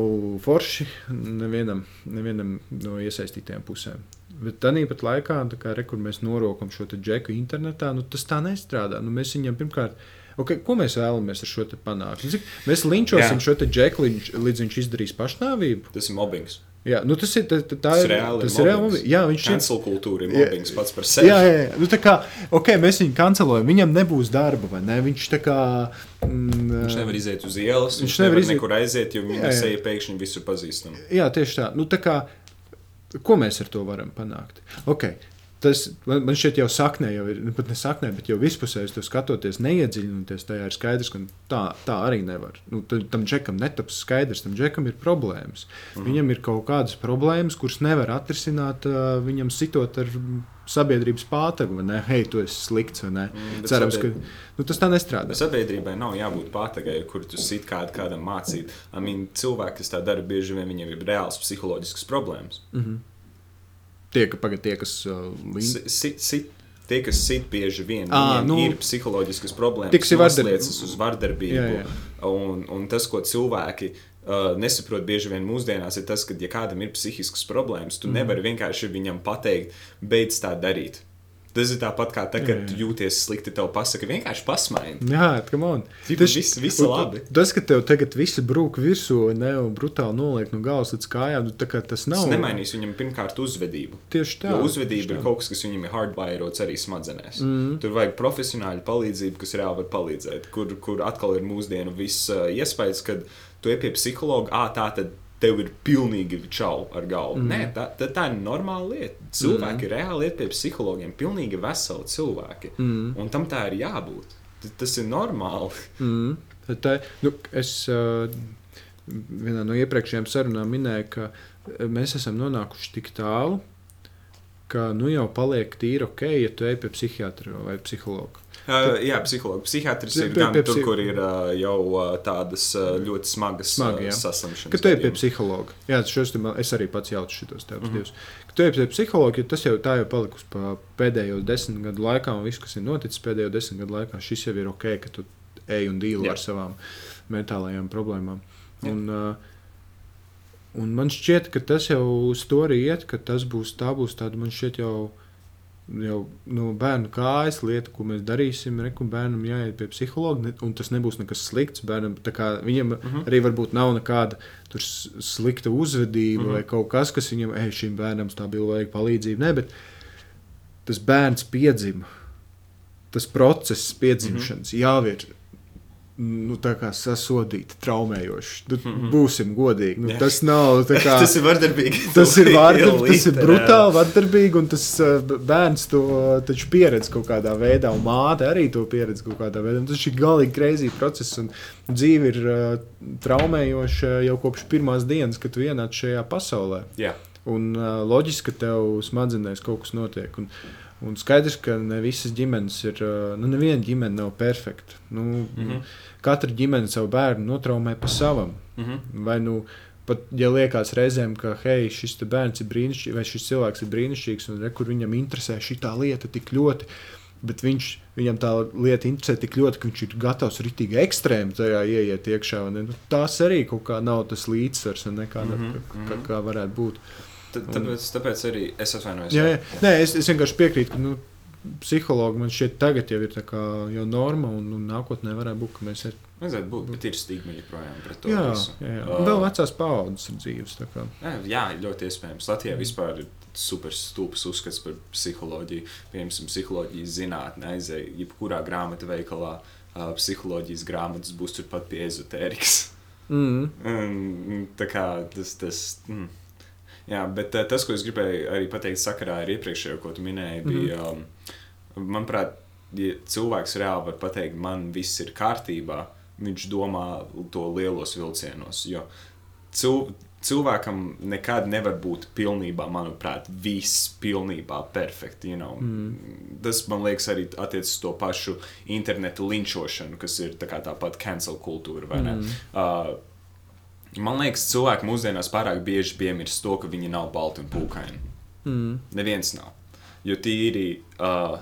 forši nevienam, nevienam no iesaistītajām pusēm. Bet tāpat laikā, tā kā re, mēs norokam šo džeku internetā, nu, tas tā nestrādā. Nu, mēs viņam pirmkārt. Okay, ko mēs vēlamies ar šo te panākt? Cik Mēs linčosim Jā. šo te džeku, līdz, līdz viņš izdarīs pašnāvību. Tas ir mobbings. Jā, nu, tas ir, tā, tā, Tas ir reāli tas ir reāli. Jā, viņš ir. Cancel kultūra ir mobbings pats par sevi. Jā, jā, jā. Nu, tā kā okay, mēs viņu kancelējam, viņam nebūs darba, vai ne? Viņš tā kā. Mm, Viņš nevar iziet uz ielas, Viņš viņš, nevar nevar iziet- nekur aiziet, jo viņa seja pēkšņi visur pazīstama. Jā, tieši tā. Nu, tā kā, ko mēs ar to varam panākt? Okay. Tas man man šķiet, jau saknē, jau ir nu, pat ne saknē, bet jau vispusēji to skatoties, neiedziļinoties tajā, ir skaidrs, ka tā, tā arī nevar. Nu, tam, džekam netaps skaidrs, tam džekam ir problēmas. Mhm. Viņam ir kaut kādas problēmas, kuras nevar atrisināt, viņam sitot ar mm, sabiedrības pātagu, vai ne? Hei, tu esi slikts, vai ne? Mm, Cerams, ka sabied- nu, tas tā nestrādā. Sabiedrībai nav jābūt pātagai, kur tu sit kādu, kādam mācīt. I mean, cilvēki, kas tā dara, bieži vien viņiem ir reāls psiholoģisks problēmas. Tie, ka, pagad, tie kas uh, līdz Si- Sit, sit, tie, kas sit bieži vien, Ā, viņiem nu, ir psiholoģiskas problēmas, kas liecas uz vardarbību. Jā, jā. Un, un tas, ko cilvēki uh, nesaprot bieži vien mūsdienās, ir tas, ka, ja kādam ir psihiskas problēmas, tu mm. nevari vienkārši viņam pateikt, beidz tā darīt. Tas ir tāpat kā tad, kad Jā, jā. jūties slikti, tev pasaka, vienkārši pasmaini. Jā, come on. Tipa, viss- viss ir labi. Tas, ka tev tagad viss brūk virsū ne, un brutāli noliek no galvas līdz kājām, nu, tas nav. Tas nemainīs viņam pirmkārt uzvedību. Tieši tā. Jo uzvedība tieši ir tā. kaut kas, kas viņam ir hardwireots arī smadzenēs. Mm. Tur vajag profesionāļu palīdzību, kas reāli var palīdzēt. Kur, kur atkal ir mūsdienu viss uh, iespējas, kad tu ej pie psihologa, ah, tā tad tev ir pilnīgi čau ar galvu. Mm. Nē, tā, tā, tā ir normāla lieta. Cilvēki mm. reāli iet pie psihologiem, pilnīgi veseli cilvēki. Mm. Un tam tā ir jābūt. T- Tas ir normāli. Mm. Tā, nu, es uh, vienā no iepriekšējām sarunām minēju, ka mēs esam nonākuši tik tālu, ka nu jau paliek tīri ok, ja tu ej pie psihiatra vai psihologa. Uh, jā, psihologs. Psihiatrs ir pie- gan pie tur, psi- kur ir uh, jau uh, tādas uh, ļoti smagas Smagi, jā. uh, saslimšanas. Kad tu ej pie psihologa, jā, šos man- es arī pats jaucu šitos Mhm. mm -hmm. Kad tu ej pie psihologa, tas jau tā jau palikusi pa pēdējo desmit gadu laikā, un viss, kas ir noticis pēdējo desmit gadu laikā, šis jau ir ok, ka tu ej un dīli Jā. ar savām mentālajām problēmām. Un, uh, un man šķiet, ka tas jau iet, ka tas būs, tā būs tāda, man šķiet jau. Jau no bērnu kājas lieta, ko mēs darīsim, ka bērnam jāiet pie psihologa, un tas nebūs nekas slikts. Bērnam, kā viņam mm -hmm. arī varbūt nav nekāda slikta uzvedība mm -hmm. vai kaut kas, kas viņam, ej, šim bērnam stabili vajag palīdzību. Nē, bet tas bērns piedzima. Tas process piedzimšanas mm -hmm. ir nu, tā kā sasodīti, traumējoši. Nu, mm -hmm. Būsim godīgi. Nu, Jā. tas nav tā (laughs) kā. tas ir vardarbīgi. Tas ir, vardar, tas ir brutāli vardarbīgi, un tas b- bērns to taču pieredz kaut kādā veidā, un māte arī to pieredz kaut kādā veidā. Un Tas ir galīgi greizi process, un dzīve ir uh, traumējoša jau kopš pirmās dienas, kad tu ienāc šajā pasaulē. Jā. Un uh, loģiski, ka tev smadzenēs kaut kas notiek. Un, un skaidrs, ka ne visas ģimenes ir. Nu, neviena ģimene nav perfekta. Nu, mm. -hmm. Katra ģimene savu bērnu notraumē pa savam. Mhm. Vai nu pat, ja liekas reizēm, ka hei, šis bērns ir brīnišķīgs, vai šis cilvēks ir brīnišķīgs, un re, kur viņam interesē šī lieta tik ļoti. Bet viņš, viņam tā lieta interesē tik ļoti, ka viņš ir gatavs ritīgi ekstrēmi tajā ieiet iekšā. un, Nu, tās arī kaut kā nav tas līdzsvars, un nekā, mm Mhm, -hmm, kā, kā varētu būt. T- Tāpēc, tāpēc arī es atvainojos. Jā, jā. Nē, es, es vienkārši piekrītu, ka nu, psihologi man šķiet, tagad jau ir tā kā jau norma, un, un nākotnē varētu būt, ka mēs ir. Vajadzētu būt, bet ir stigma joprojām pret to Jā, visu. jā, jā. Uh, vēl vecās paudzes ir dzīves. Jā, jā, ļoti iespējams. Latvijā vispār ir super stulbs uzskats par psiholoģiju. Piemēram, psiholoģijas zinātnē aizēja jebkurā grāmatu veikalā. Uh, psiholoģijas grāmatas būs turpat pie ezotērikas. Mm. Un, tā kā tas. tas mm. Jā, bet uh, tas, ko es gribēju arī pateikt sakarā ar iepriekšējo, ko tu minēji, bija, um, manuprāt, ja cilvēks reāli var pateikt, man viss ir kārtībā, viņš domā to lielos vilcienos. Jo cil, cilvēkam nekad nevar būt pilnībā, manuprāt, viss pilnībā perfekti. You know? mm. Tas man liekas arī attiecas uz to pašu internetu linčošanu, kas ir tā tāpat cancel kultūra. ne? Uh, Man liekas, cilvēki mūsdienās pārāk bieži piemirst to, ka viņi nav balti un pūkaini. Mm. Neviens nav. Jo tīri uh,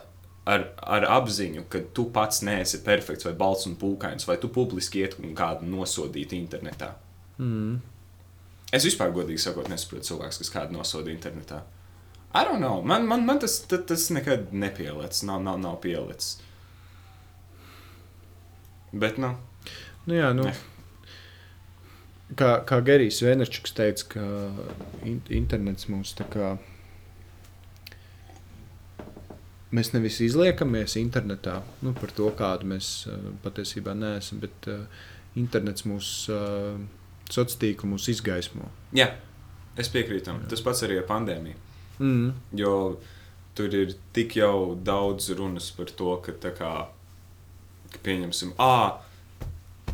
ar, ar apziņu, ka tu pats neesi perfekts vai balts un pūkains, vai tu publiski iet un kādu nosodīt internetā. Mm. Es vispār, godīgi sakot, nesaprotu cilvēku, kas kādu nosodīja internetā. I don't know. Man, man, man tas, tas, tas nekad nepielicis. Nav, nav, nav pielicis. Bet, nu, Nu, jā, nu, Ne. Kā, kā Gerijs Venerčiks teica, ka in, internets mūs tā kā. Mēs nevis izliekamies internetā nu, par to, kādu mēs uh, patiesībā neesam, bet uh, internets mūs uh, sociālā tīkla mūs izgaismo. jā, es piekrītu tam. Tas pats arī ar pandēmiju. Mm. Jo tur ir tik jau daudz runas par to, ka, kā, ka pieņemsim, ah,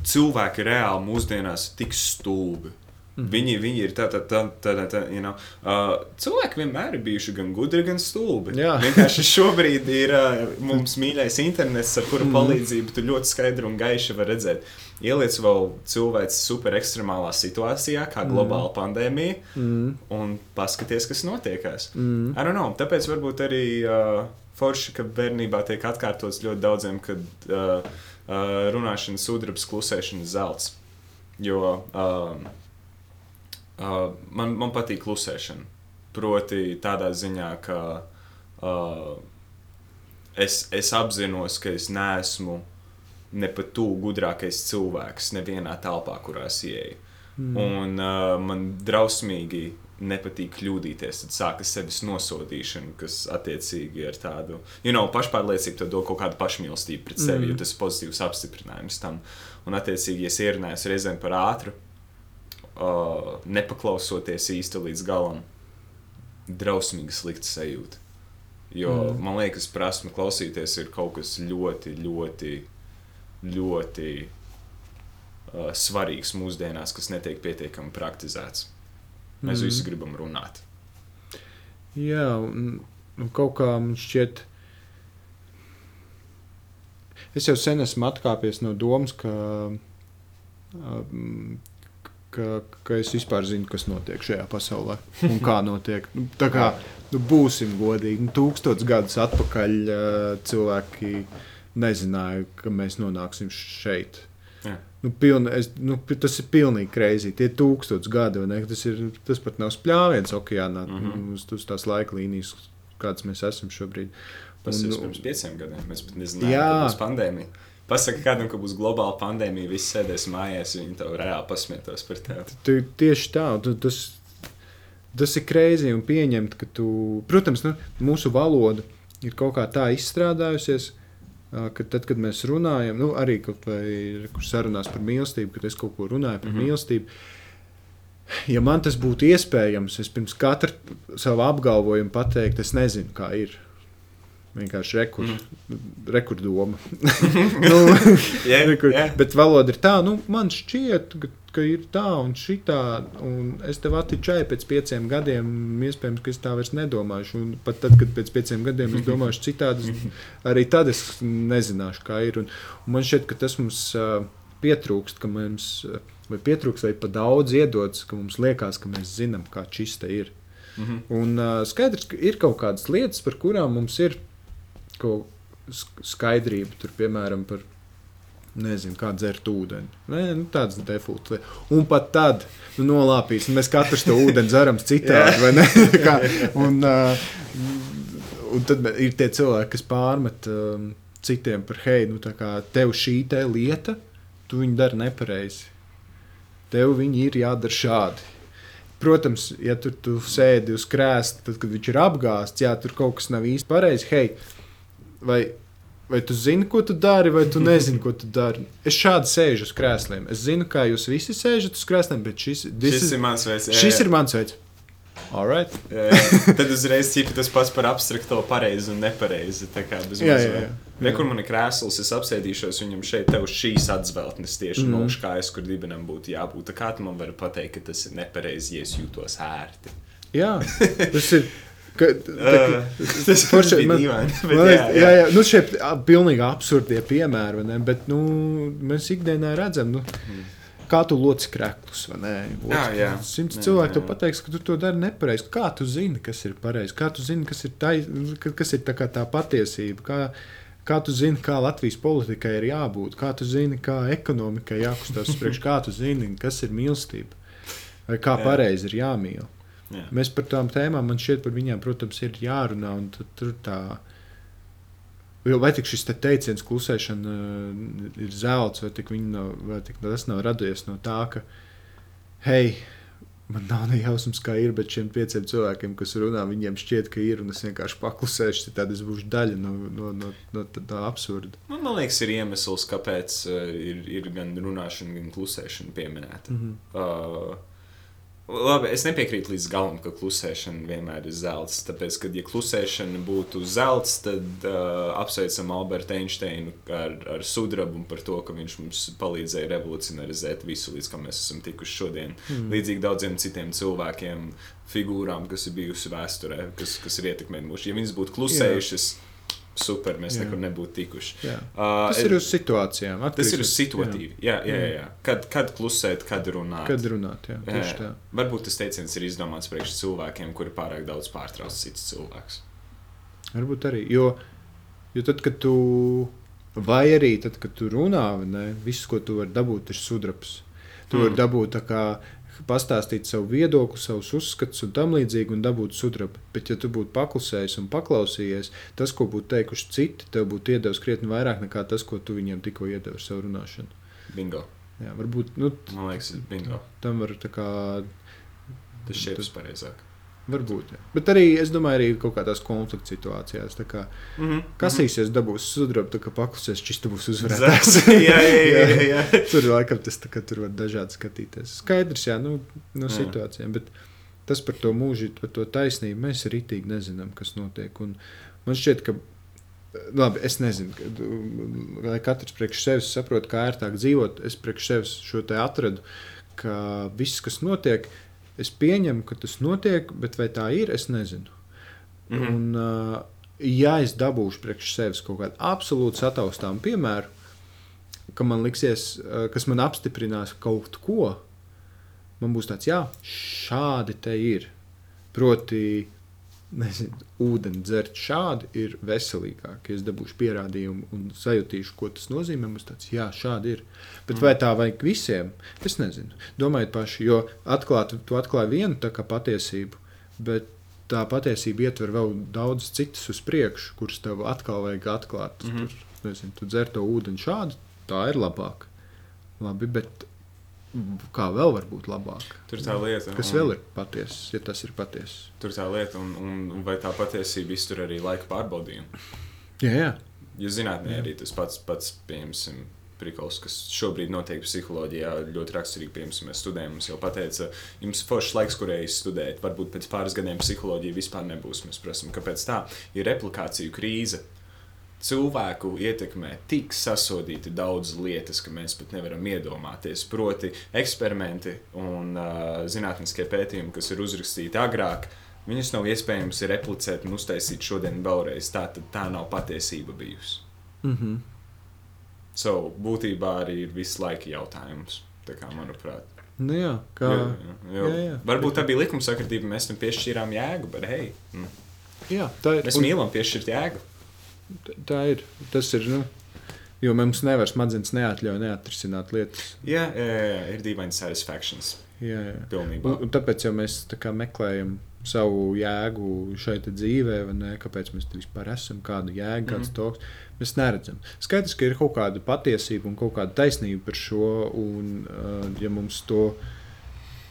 cilvēki reāli mūsdienās ir tik stulbi. Mhm. Viņi, viņi ir tādi, tā, tā, tā, tā, you know, uh, cilvēki vienmēr ir bijuši gan gudri, gan stulbi. Jā. Vienkārši (laughs) šobrīd ir uh, mums mīļais internets, ar kuru Mhm. palīdzību tu ļoti skaidri un gaiši vari redzēt. Ieliec vēl cilvēks super ekstremālā situācijā, kā globāla pandēmija, Mm. un paskaties, kas notiekās. Mm. I don't know, tāpēc varbūt arī uh, forši, ka bērnībā tiek atkārtots ļoti daudziem, kad uh, uh, runāšana sudrabs, klusēšana zelts. Jo uh, uh, man, man patīk klusēšana. Proti, tādā ziņā, ka uh, es, es apzinos, ka es neesmu ne pat tu gudrākais cilvēks nevienā telpā, kurā es ieeju. Mm. Un uh, man drausmīgi nepatīk kļūdīties. Tad sākas sevis nosodīšana, kas attiecīgi ir tādu, you know, pašpārliecību, tad dod kaut kādu pašmīlestību pret sevi, mm. jo tas ir pozitīvs apstiprinājums tam. Un, attiecīgi, ja es ierunājos reizēm par ātru, uh, nepaklausoties īsti līdz galam, drausmīgi slikta sajūta. Jo mm. man liekas, prasme klausīties ir kaut kas ļoti, ļoti, ļoti uh, svarīgs mūsdienās, kas netiek pietiekami praktizēts. Mēs mm. visi gribam runāt. Jā, un, un kaut kā man šķiet, es jau sen esmu atkāpies no domas, ka, um, ka, ka es vispār zinu, kas notiek šajā pasaulē (laughs) un kā notiek. Nu, Tā kā nu, būsim godīgi, nu, tūkstotis gadus atpakaļ uh, cilvēki nezināja, ka mēs nonāksim šeit. Nu, pilni, es, nu, tas ir pilnīgi greizi. Tie ir tūkstoši gadi, vai ne? Tas, ir, tas pat nav spļāviens okeānā, mm. -hmm. uz, uz tās laika līnijas, kādas mēs esam šobrīd. Tas Un- ir pirms pieciem gadiem. Mēs pat nezinājām, Jā. ka būs pandēmija. Pasaka kādam, ka būs globāla pandēmija, visi sēdēs mājās, viņi tev reāli pasmietos par tevi. Tu, tieši tā, tu, tas, tas ir greizi un pieņemt, ka tu, protams, nu, mūsu valoda ir kaut kā tā izstrādājusies. ā, Ka tad, kad mēs runājam, nu, arī kaut vai kur sarunās par mīlestību, kad es kaut ko runāju par mm. -hmm. mīlestību, ja man tas būtu iespējams, es pirms katra savu apgalvojumu pateiktu, es nezinu, kā ir. Vienkārši rekur, Mhm. mm. rekordoma. (laughs) (laughs) nu, Jā, Rekur, jā. bet valoda ir tā, nu, man šķiet, ka, ka ir tā un šitā. Un es tev attičēju pēc pieciem gadiem. Iespējams, ka es tā vairs nedomāšu. Un pat tad, kad pēc pieciem gadiem es domāšu citādi, arī tad es nezināšu, kā ir. Un, un man šķiet, ka tas mums uh, pietrūkst, ka mums vai pietrūkst, vai pa daudz iedodas, ka mums liekas, ka mēs zinām, kā šis te ir. Mhm. Un uh, skaidrs, ka ir kaut kādas lietas, par kurām mums ir kaut skaidrība. Tur, piemēram, par nezinu, kā dzert ūdeni. Nē, nu, tāds lietas. Un pat tad nu, nolāpīs. Mēs katrs to ūdeni dzeram citādi. (laughs) vai ne? Kā, un, uh, un tad ir tie cilvēki, kas pārmet um, citiem par hei, nu, tā kā tev šī te lieta, tu viņu dari nepareizi. Tev viņi ir jādara šādi. Protams, ja tur tu sēdi uz krēsla, tad, kad viņš ir apgāzts, jā, tur kaut kas nav īsti pareizi. Hei, vai, vai tu zini, ko tu dari, vai tu nezini, ko tu dari? Es šādi sēžu uz krēsliem. Es zinu, kā jūs visi sēžat uz krēsliem, bet šis, Šis is, ir mans veids. jā, šis jā. ir mans veids. All right. Jā, jā. Tad uzreiz ir tas pats par abstrakto pareizi un nepareizi. Tā kā bez mazliet. jā. Re, kur man ir krēsls, es apsēdīšos viņam šeit, tev šīs atzveltnes tieši mm. No kājas, kur dibenam būtu jābūt. Tā kā tu man vari pateikt, ka tas ir nepareizi, ja es jūtos ērti. Jā, tas ir. Ka, tā, Uh, tas (laughs) forši- man- dīvaini, Man jā, jā, jā. jā. Nu, šie ir pilnīgi absurdie piemēri, ne? bet nu, mēs ikdienā redzam, nu, kā tu loci krēklus. vai ne? Jā, jā. Simts cilvēku tev pateiks, ka tu to dari nepareizi. Kā tu zini, kas ir pareizi? Kā tu zini, kas ir, tai, ka- kas ir tā, tā patiesība? Kā, kā tu zini, kā Latvijas politikai ir jābūt? Kā tu zini, kā ekonomikai jākustās uz priekšu? Kā tu zini, kas ir mīlestība? Vai kā pareizi ir jāmīl? Jā. Mēs par tām tēmām, man šķiet, par viņām, protams, ir jārunā. un tu- Tur tā. Vai tik šis te teiciens, klusēšana uh, ir zelts, vai, nav, vai tik tas nav radies no tā, ka, hei, man nav ne jausmas, kā ir, bet šiem pieciem cilvēkiem, kas runā, viņiem šķiet, ka ir, un es vienkārši paklusēšu, tad es būšu daļa no, no, no, no tā, absurda. Man, man liekas, ir iemesls, kāpēc uh, ir, ir gan runāšana, gan klusēšana pieminēta. Mhm. Uh, labi, es nepiekrītu līdz galam, ka klusēšana vienmēr ir zelts. Tāpēc, kad ja klusēšana būtu zelts, tad uh, apsveicam Albertu Einsteinu ar, ar sudrabu par to, ka viņš mums palīdzēja revolucionarizēt visu, līdz kam mēs esam tikuši šodien. Mm. Līdzīgi daudziem citiem cilvēkiem, figūrām, kas ir bijusi vēsturē, kas, kas ir ietekmējuši mūsu. Ja viņas būtu klusējušas, super, mēs Jā. nekur nebūtu tikuši. Jā. Uh, Tas ir uz situācijām. Tas atkarīgs ir uz situatīvi. Jā, jā, jā. jā. Kad, kad klusēt, kad runāt. Kad runāt, jā, Jā, tieši tā. Varbūt tas teiciens ir izdomāts priekš cilvēkiem, kuri pārāk daudz pārtrauc citus cilvēkus. Varbūt arī. Jo, jo tad, kad tu, vai arī tad, kad tu runā, ne, viss, ko tu vari dabūt, ir sudrabs. Tu mm. vari dabūt tā kā pastāstīt savu viedokli, savus uzskatus un tam līdzīgi, un dabūt sudrabu. Bet, ja tu būtu paklusējis un paklausījies, tas, ko būtu teikuši citi, tev būtu iedevis krietni vairāk nekā tas, ko tu viņiem tikko iedevi ar savu runāšanu. Bingo. Jā, varbūt nu, Man liekas, ir bingo. tam var tā kā. Tas šķiet pareizāk. Varbūt. Jā. Bet arī es domāju, arī kaut kādās konflikta situācijās. tā Kā, Mm -hmm. kasīsies, dabūs sudrabu, tā kā paklusies, šis būs uzvarētājs. (laughs) jā, jā, jā, jā. tur laikam tas tā, ka tur var dažādi skatīties. Skaidrs, jā, nu, no Jā. situācijām. Bet tas par to mūžu, par to taisnību mēs ritīgi nezinām, kas notiek. Un man šķiet, ka. Labi, es nezinu, lai katrs priekš sevis saprot, kā ērtāk dzīvot. Es priekš sevis šo te atradu, ka viss, kas notiek, es pieņemu, ka tas notiek, bet vai tā ir, es nezinu. Mm. -hmm. Un, uh, ja es dabūšu priekš sevis kaut kādu absolūti sataustāmu piemēru, ka man liksies, uh, kas man apstiprinās kaut ko, man būs tāds, jā, šādi te ir. Proti, nezinu, ūdeni dzert šādi ir veselīgāk. Es dabūšu pierādījumu un sajutīšu, ko tas nozīmē, būs tāds, jā, šādi ir. Bet vai tā vajag visiem? Es nezinu. Domājiet paši, jo atklāt, tu atklāji vienu tā kā patiesību, bet tā patiesība ietver vēl daudz citas uz priekšu, kuras tev atkal vajag atklāt. Mm. -hmm. Tur, nezinu, tu dzer to ūdeni šādi, tā ir labāk. Labi, bet kā vēl var būt labāk? Tur tā lieta. Kas un- vēl ir patiesa, ja tas ir patiesa? Tur tā lieta, un, un, vai tā patiesība iztur arī laika pārbaudījumu. Jā, jā. Jo zinātnē Jā. arī tas pats, pats pieņemsim, prikals, kas šobrīd notiek psiholoģijā, ļoti raksturīgi, piemēram, mēs studējam. Mums jau pateica, jums foršs laiks, kurējais studēt. Varbūt pēc pāris gadiem psiholoģija vispār nebūs. Mēs prasām, kāpēc tā ir replikāciju krīze. Cilvēku ietekmē tik sasodīti daudz lietas, ka mēs pat nevaram iedomāties. Proti, eksperimenti un uh, zinātniskie pētījumi, kas ir uzrakstīti agrāk, viņus nav iespējams replicēt un uztaisīt šodien vēlreiz. Tā tā nav patiesība bijusi. Mm -hmm. So, būtībā arī ir visu laiku jautājums. Tā kā, manuprāt, Nu, jā, kā, jā, jā, jā, jā. jā, jā. varbūt tā bija likumsakritība, mēs tam piešķīrām jēgu, bet hei, mm, jā, tā ir. mēs un mīlam piešķirt jēgu. Tā ir. Tas ir. Nu, jo mums nevar smadzenes neatļauj neatrisināt lietas. Jā, jā, jā, ir dīvaini satisfakcijas. Jā, jā. Pilnībā. Un, un tāpēc jau mēs tā kā meklējam savu jēgu šeit dzīvē, ne? Kāpēc mēs vispār esam, kādu jēgu, kāds Mhm. toks. Mēs neredzam. Skaidrs, ka ir kaut kāda patiesība un kaut kāda taisnība par šo. Un, uh, ja mums to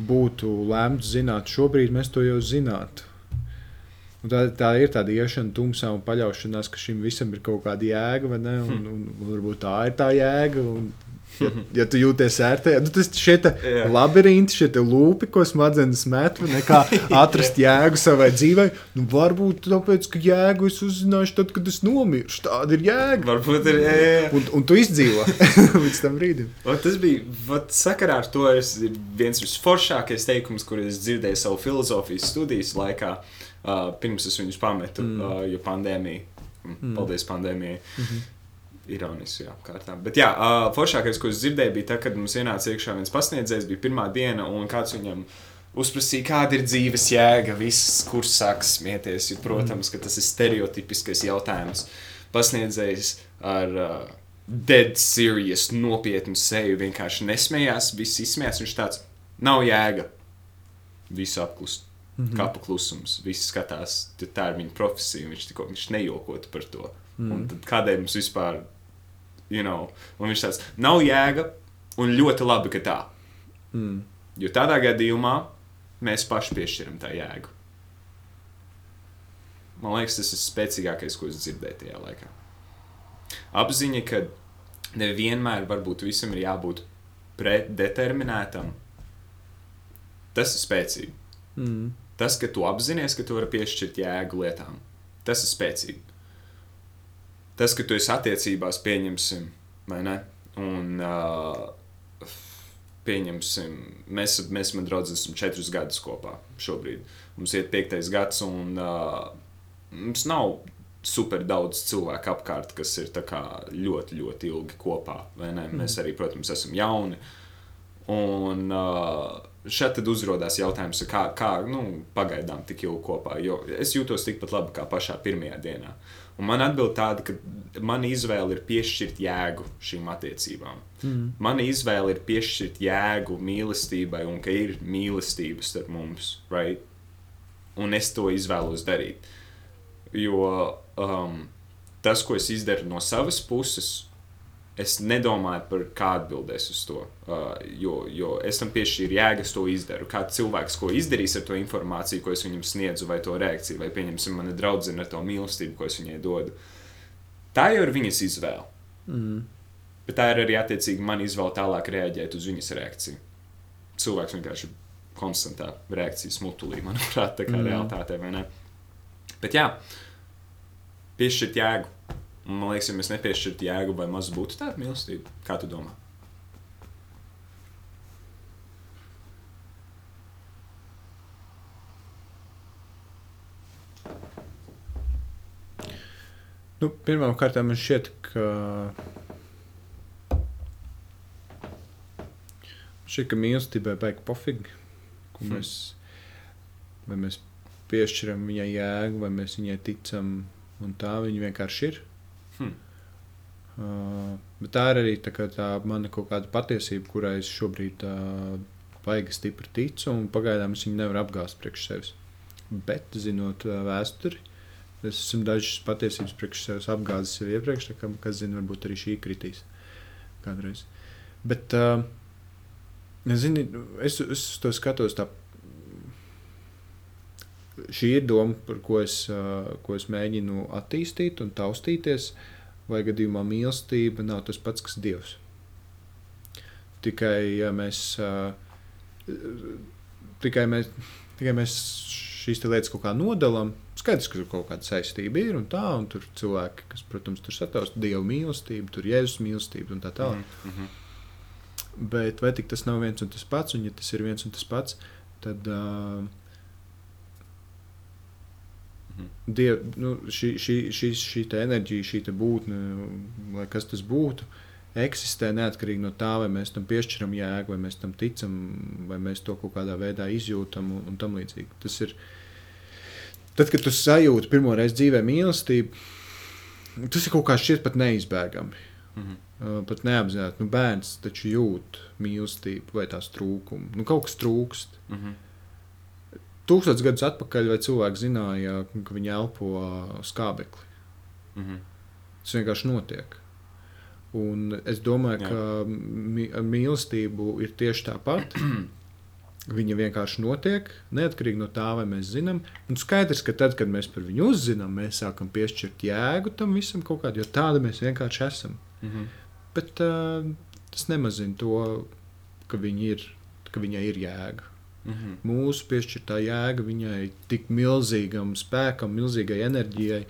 būtu lēmts zināt šobrīd, mēs to jau zinātu. Un tā, tā ir tāda iešana tumsā un paļaušanās, ka šim visam ir kaut kāda jēga, vai ne? Un, un, un varbūt tā ir tā jēga. Un, ja, ja tu jūties ērtā, nu, tas šie labirinti, šie te lūpi, ko smadzenes met, vai ne? Kā (laughs) atrast jēgu savai dzīvei. Nu, varbūt tāpēc, ka jēgu es uzzināšu tad, kad es nomiršu. Tāda ir jēga. Varbūt ir. Jā. Un, un tu izdzīvo (laughs) līdz tam brīdim. O, tas bija vat, sakarā ar to. Es, ir viens no foršākajiem teikumiem, kurus es dzirdēju savu filozofijas studijas laikā, uh, pirms es viņus pametu, Mm. mm. uh, jo pandēmija. Mm. Mm. Paldies pandēmijai. Mm -hmm. Ironiski, jā, kārtā. Bet jā, uh, foršākais, ko es dzirdēju, bija tas, kad mums ienāca iekšā viens pasniedzējs, bija pirmā diena, un kāds viņam uzprasīja, kāda ir dzīves jēga, viss kurs sāks smieties. Jo, protams, ka tas ir stereotipiskais jautājums. Pasniedzējs ar uh, dead serious, nopietnu seju vienkārši nesmējās, viss izsmējās. Viņš tāds nav jēga. Viss apklust. Mm -hmm. Kapu klusums, visi skatās, tā ir viņa profesija, viņš, tiko, viņš nejokotu par to. Mm. Un tad kādēļ mums vispār, you know, un viņš tāds nav jēga, un ļoti labi, ka tā. Mm. Jo tādā gadījumā mēs paši piešķiram tā jēgu. Man liekas, tas ir spēcīgākais, ko es dzirdēju tajā laikā. Apziņa, ka nevienmēr varbūt visam ir jābūt predeterminētam, tas ir spēcīgi. Mm. Tas, ka tu apzinājies, ka tu vari piešķirt jēgu lietām, tas ir spēcīgi. Tas, ka tu esi attiecībās, pieņemsim, vai ne? Un, uh, pieņemsim, mēs, mēs man draugi esam četrus gadus kopā šobrīd. Mums ir piektais gads, un uh, mums nav super daudz cilvēku apkārt, kas ir ļoti, ļoti ilgi kopā. Mm. Mēs arī, protams, esam jauni. Un uh, šeit tad uzrādās jautājums, kā, kā nu, pagaidām tik ilgi kopā. Jo es jūtos tikpat labi kā pašā pirmajā dienā. Un man atbild tāda, ka mana izvēle ir piešķirt jēgu šīm attiecībām. Mm. Mana izvēle ir piešķirt jēgu mīlestībai, un ka ir mīlestība starp mums. Right? Un es to izvēlos darīt. Jo um, tas, ko es izdaru no savas puses, es nedomāju par kā atbildēs uz to. Uh, jo, jo es tam piešķīru jēgas, to izdaru. Kā cilvēks, ko izdarīs ar to informāciju, ko es viņam sniedzu, vai to reakciju, vai pieņemsim, mana draudzene ar to mīlestību, ko es viņai dodu. Tā jau ir viņas izvēle. Mm. Bet tā ir arī attiecīgi mana izvēle tālāk reaģēt uz viņas reakciju. Cilvēks vienkārši ir konstantā reakcijas mutulī, manuprāt, tā kā mm. realitātē, vai ne? Bet jā, piešķirt jēgu. Man liekas, ja mēs nepiešķirtu jēgu, vai maz būtu tāda mīlestība. Kā tu domā? Nu, Pirmkārt, man šķiet, ka, šķiet, ka mīlestībai vajag pofīgi. Hmm. Mēs, vai mēs piešķiram viņai jēgu, vai mēs viņai ticam, un tā viņi vienkārši ir. Hmm. Uh, bet tā ir arī tā, tā mana kaut kāda patiesība, kurai es šobrīd uh, baigi stipri ticu, un pagaidām es viņu nevaru apgāzt priekš sevis. Bet, zinot uh, vēsturi, es esmu dažas patiesības priekš sevis apgāzis jau iepriekš, kā, kas zina, varbūt arī šī kritīs kādreiz. Bet, uh, zini, es, es to skatos tā šī ir doma, par ko es, ko es mēģinu attīstīt un taustīties. Vai gadījumā mīlestība nav tas pats, kas Dievs. Tikai ja mēs, tikai mēs, tikai mēs šīs lietas kaut kā nodalām, skaidrs, ka tur kaut kāda saistība ir un tā, un tur cilvēki, kas, protams, tur sataust Dieva mīlestību, tur Jēzus mīlestību un tā tālāk. Mm -hmm. Bet vai tik tas nav viens un tas pats, un ja tas ir viens un tas pats, tad uh, Diev, nu, šī, šī, šī, šī enerģija, šī būtne, lai kas tas būtu, eksistē neatkarīgi no tā, vai mēs tam piešķiram jēgu, vai mēs tam ticam, vai mēs to kaut kādā veidā izjūtam un, un tam līdzīgi. Tas ir tad, kad tu sajūti pirmo reizi dzīvē mīlestību, tas ir kaut kā šķiet pat neizbēgami. Mm -hmm. Pat neapzināti, nu, bērns taču jūt mīlestību vai tās trūkumu. Nu, kaut kas trūkst. Mm -hmm. Tūkstotis gadus atpakaļ cilvēki zināja, ka viņi elpo skābekli. Mm -hmm. Tas vienkārši notiek. Un es domāju, Jā. ka ar mīlestību ir tieši tāpat. (clears throat) Viņa vienkārši notiek, neatkarīgi no tā, vai mēs zinām. Un skaidrs, ka tad, kad mēs par viņu uzzinām, mēs sākam piešķirt jēgu tam visam kaut kādam, jo tāda mēs vienkārši esam. Mm -hmm. Bet uh, tas nemazina to, ka, viņi ir, ka viņai ir jēga. Mm -hmm. Mūsu piešķirtā jēga viņai tik milzīgam spēkam, milzīgai enerģijai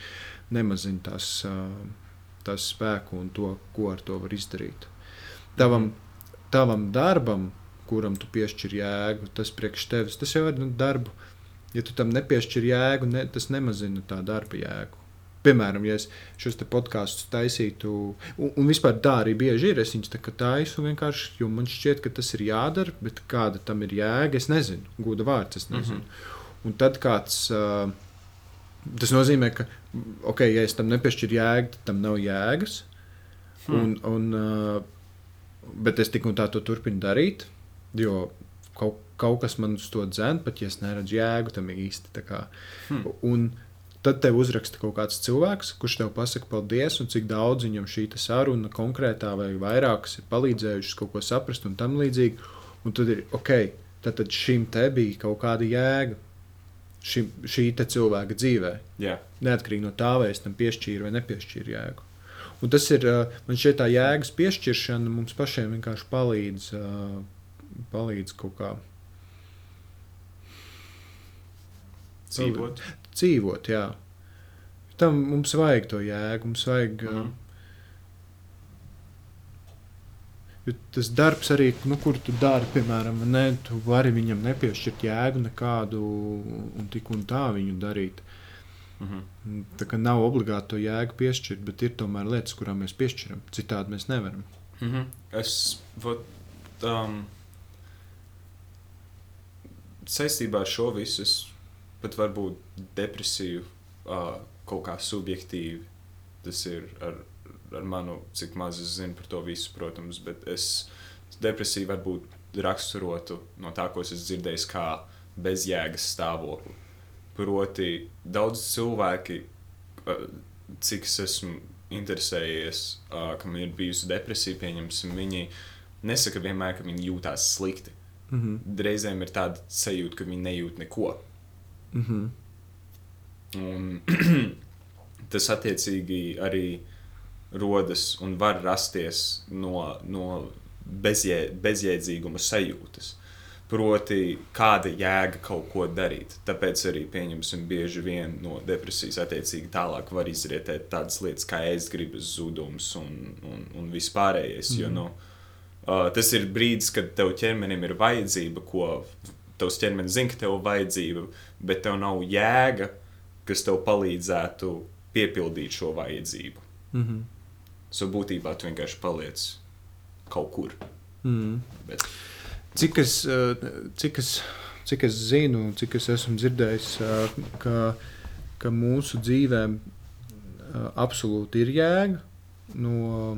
nemazina tās, tās spēku un to, ko ar to var izdarīt. Tavam, -hmm. tavam darbam, kuram tu piešķir jēgu, tas priekš tevis, tas jau ir nu, darbu. Ja tu tam nepiešķir jēgu, ne, tas nemazina tā darba jēgu. Piemēram, ja es šos podkāstus taisītu, un, un vispār tā arī bieži ir, es viņus tā taisu vienkārši, jo man šķiet, ka tas ir jādara, bet kāda tam ir jēga, es nezinu, gūda vārds, es nezinu. Mm -hmm. Un tad kāds. Uh, Tas nozīmē, ka, ok, ja es tam nepiešķiru jēgu, tad tam nav jēgas. Hmm. Un, un, uh, bet es tik un tā to turpinu darīt, jo kaut, kaut kas man uz to dzēn, pat ja es neredzu jēgu tam īsti. kā. Hmm. Un tad tev uzraksta kaut kāds cilvēks, kurš tev pasaka paldies, un cik daudz viņam šī saruna konkrētā vai vairākas ir palīdzējušas kaut ko saprast un tam līdzīgi. Un tad ir ok, tad, tad šim te bija kaut kāda jēga. Šī te cilvēka dzīvē. Jā, Neatkarīgi no tā, vai es tam piešķīru vai nepiešķīru jēgu. Un tas ir uh, man šķiet, tā jēgas piešķiršana mums pašiem vienkārši palīdz, uh, palīdz kaut kā dzīvot. Dzīvot. Jā. Tam mums vajag to jēgu, mums vajag. Uh, jo tas darbs arī, nu, kur tu dari, piemēram, ne, tu vari viņam nepiešķirt jēgu nekādu un tik un tā viņu darīt. Mhm. Tā kā nav obligāti to jēgu piešķirt, bet ir tomēr lietas, kurām mēs piešķiram. Citādi mēs nevaram. Mhm. Es vat, um, saistībā ar šo visu es pat varbūt depresiju uh, kaut kā subjektīvi. Tas ir ar, ar manu, cik maz es zinu par to visu, protams, bet es depresiju varbūt raksturotu no tā, ko es esmu dzirdējis, kā bezjēgas stāvokli. Proti, daudz cilvēki, uh, cik es esmu interesējies, uh, kam ir bijusi depresija, pieņemsim, viņi nesaka vienmēr, ka viņi jūtas slikti. Mm -hmm. Reizēm ir tāda sajūta, ka viņi nejūt neko. Mm -hmm. Un tas attiecīgi arī rodas un var rasties no, no bezjē, bezjēdzīguma sajūtas. Proti, kāda jēga kaut ko darīt. Tāpēc arī, pieņemsim, bieži vien no depresijas attiecīgi tālāk var izrietēt tādas lietas kā aizgribas zudums un, un, un vispārējais. Mm -hmm. Jo, nu, uh, tas ir brīdis, kad tev ķermenim ir vajadzība, ko tavs ķermenis zina, ka tev ir vajadzība, bet tev nav jēga, kas tev palīdzētu piepildīt šo vajadzību. Mm -hmm. So būtībā tu vienkārši paliec kaut kur. Mm. Bet, Cik es, eh, cik, es, cik es zinu, cik es esmu dzirdējis, eh, ka, ka mūsu dzīvēm eh, absolūti ir jēga. No,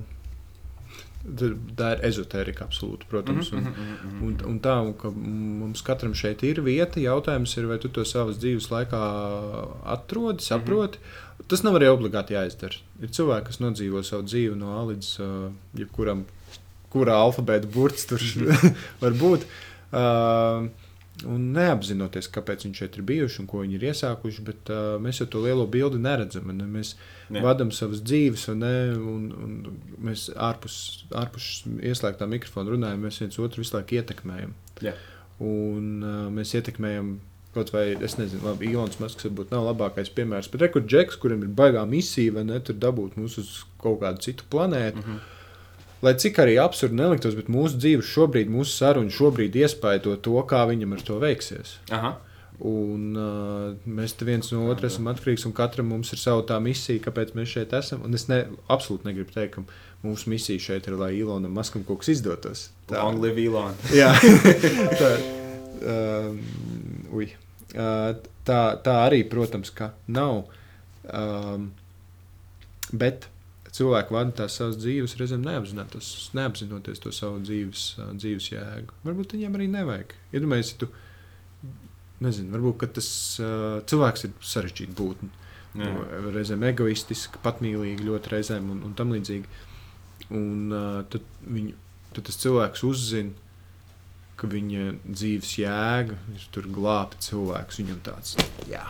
tā ir ezotērija, absolūti, protams. Un, mhm. un, un tā, un ka mums katram šeit ir vieta. Jautājums ir, vai tu to savas dzīves laikā atrodi, saproti. Tas nav arī obligāti jāizdara. Ir cilvēki, kas nodzīvo savu dzīvi no A līdz uh, jebkuram, kurā alfabēta burts tur (laughs) var būt. Uh, Un neapzinoties, kāpēc viņi šeit ir bijuši un ko viņi ir iesākuši, bet uh, mēs jau to lielo bildi neredzam. Ne? Mēs Jā. vadām savas dzīves, ne? Un, un mēs ārpus, ārpus ieslēgtā mikrofona runājam, mēs viens otru visu laiku ietekmējam. Jā. Un uh, mēs ietekmējam. Kaut vai es nezinu, labi, Ilons Masks varbūt nav labākais piemērs, bet rekords Džeks, kurim ir baigā misija, vai ne, tur dabūt mūs uz kaut kādu citu planētu. Mm -hmm. Lai cik arī absurdi neliktos, bet mūsu dzīve šobrīd, mūsu saruna šobrīd iespaido to, kā viņam ar to veiksies. Aha. Un, uh, mēs te viens no otra esam atkarīgi, un katram mums ir sava tā misija, kāpēc mēs šeit esam. Un es ne, absolūti negribu teikt, ka mūsu misija šeit ir, lai Ilonam Maskam kaut kas izdotos. Long live Elon. Jā, (laughs) tā, um, uj. Uh, tā, tā arī, protams, ka nav. Um, bet cilvēki vada tās savas dzīves, reizēm neapzinoties, to savu dzīves, dzīves jēgu. Varbūt viņiem arī nevajag. Iedomājieties, ja tu nezini, varbūt tas uh, cilvēks ir sarežģīts būtne. Nu, Reizēm egoistiski, patmīlīgi, ļoti reizēm un, un tam līdzīgi. Un uh, tad, viņu, tad tas cilvēks uzzina, ka viņa dzīves jēga ir tur glābt cilvēkus. Viņam tāds, jā,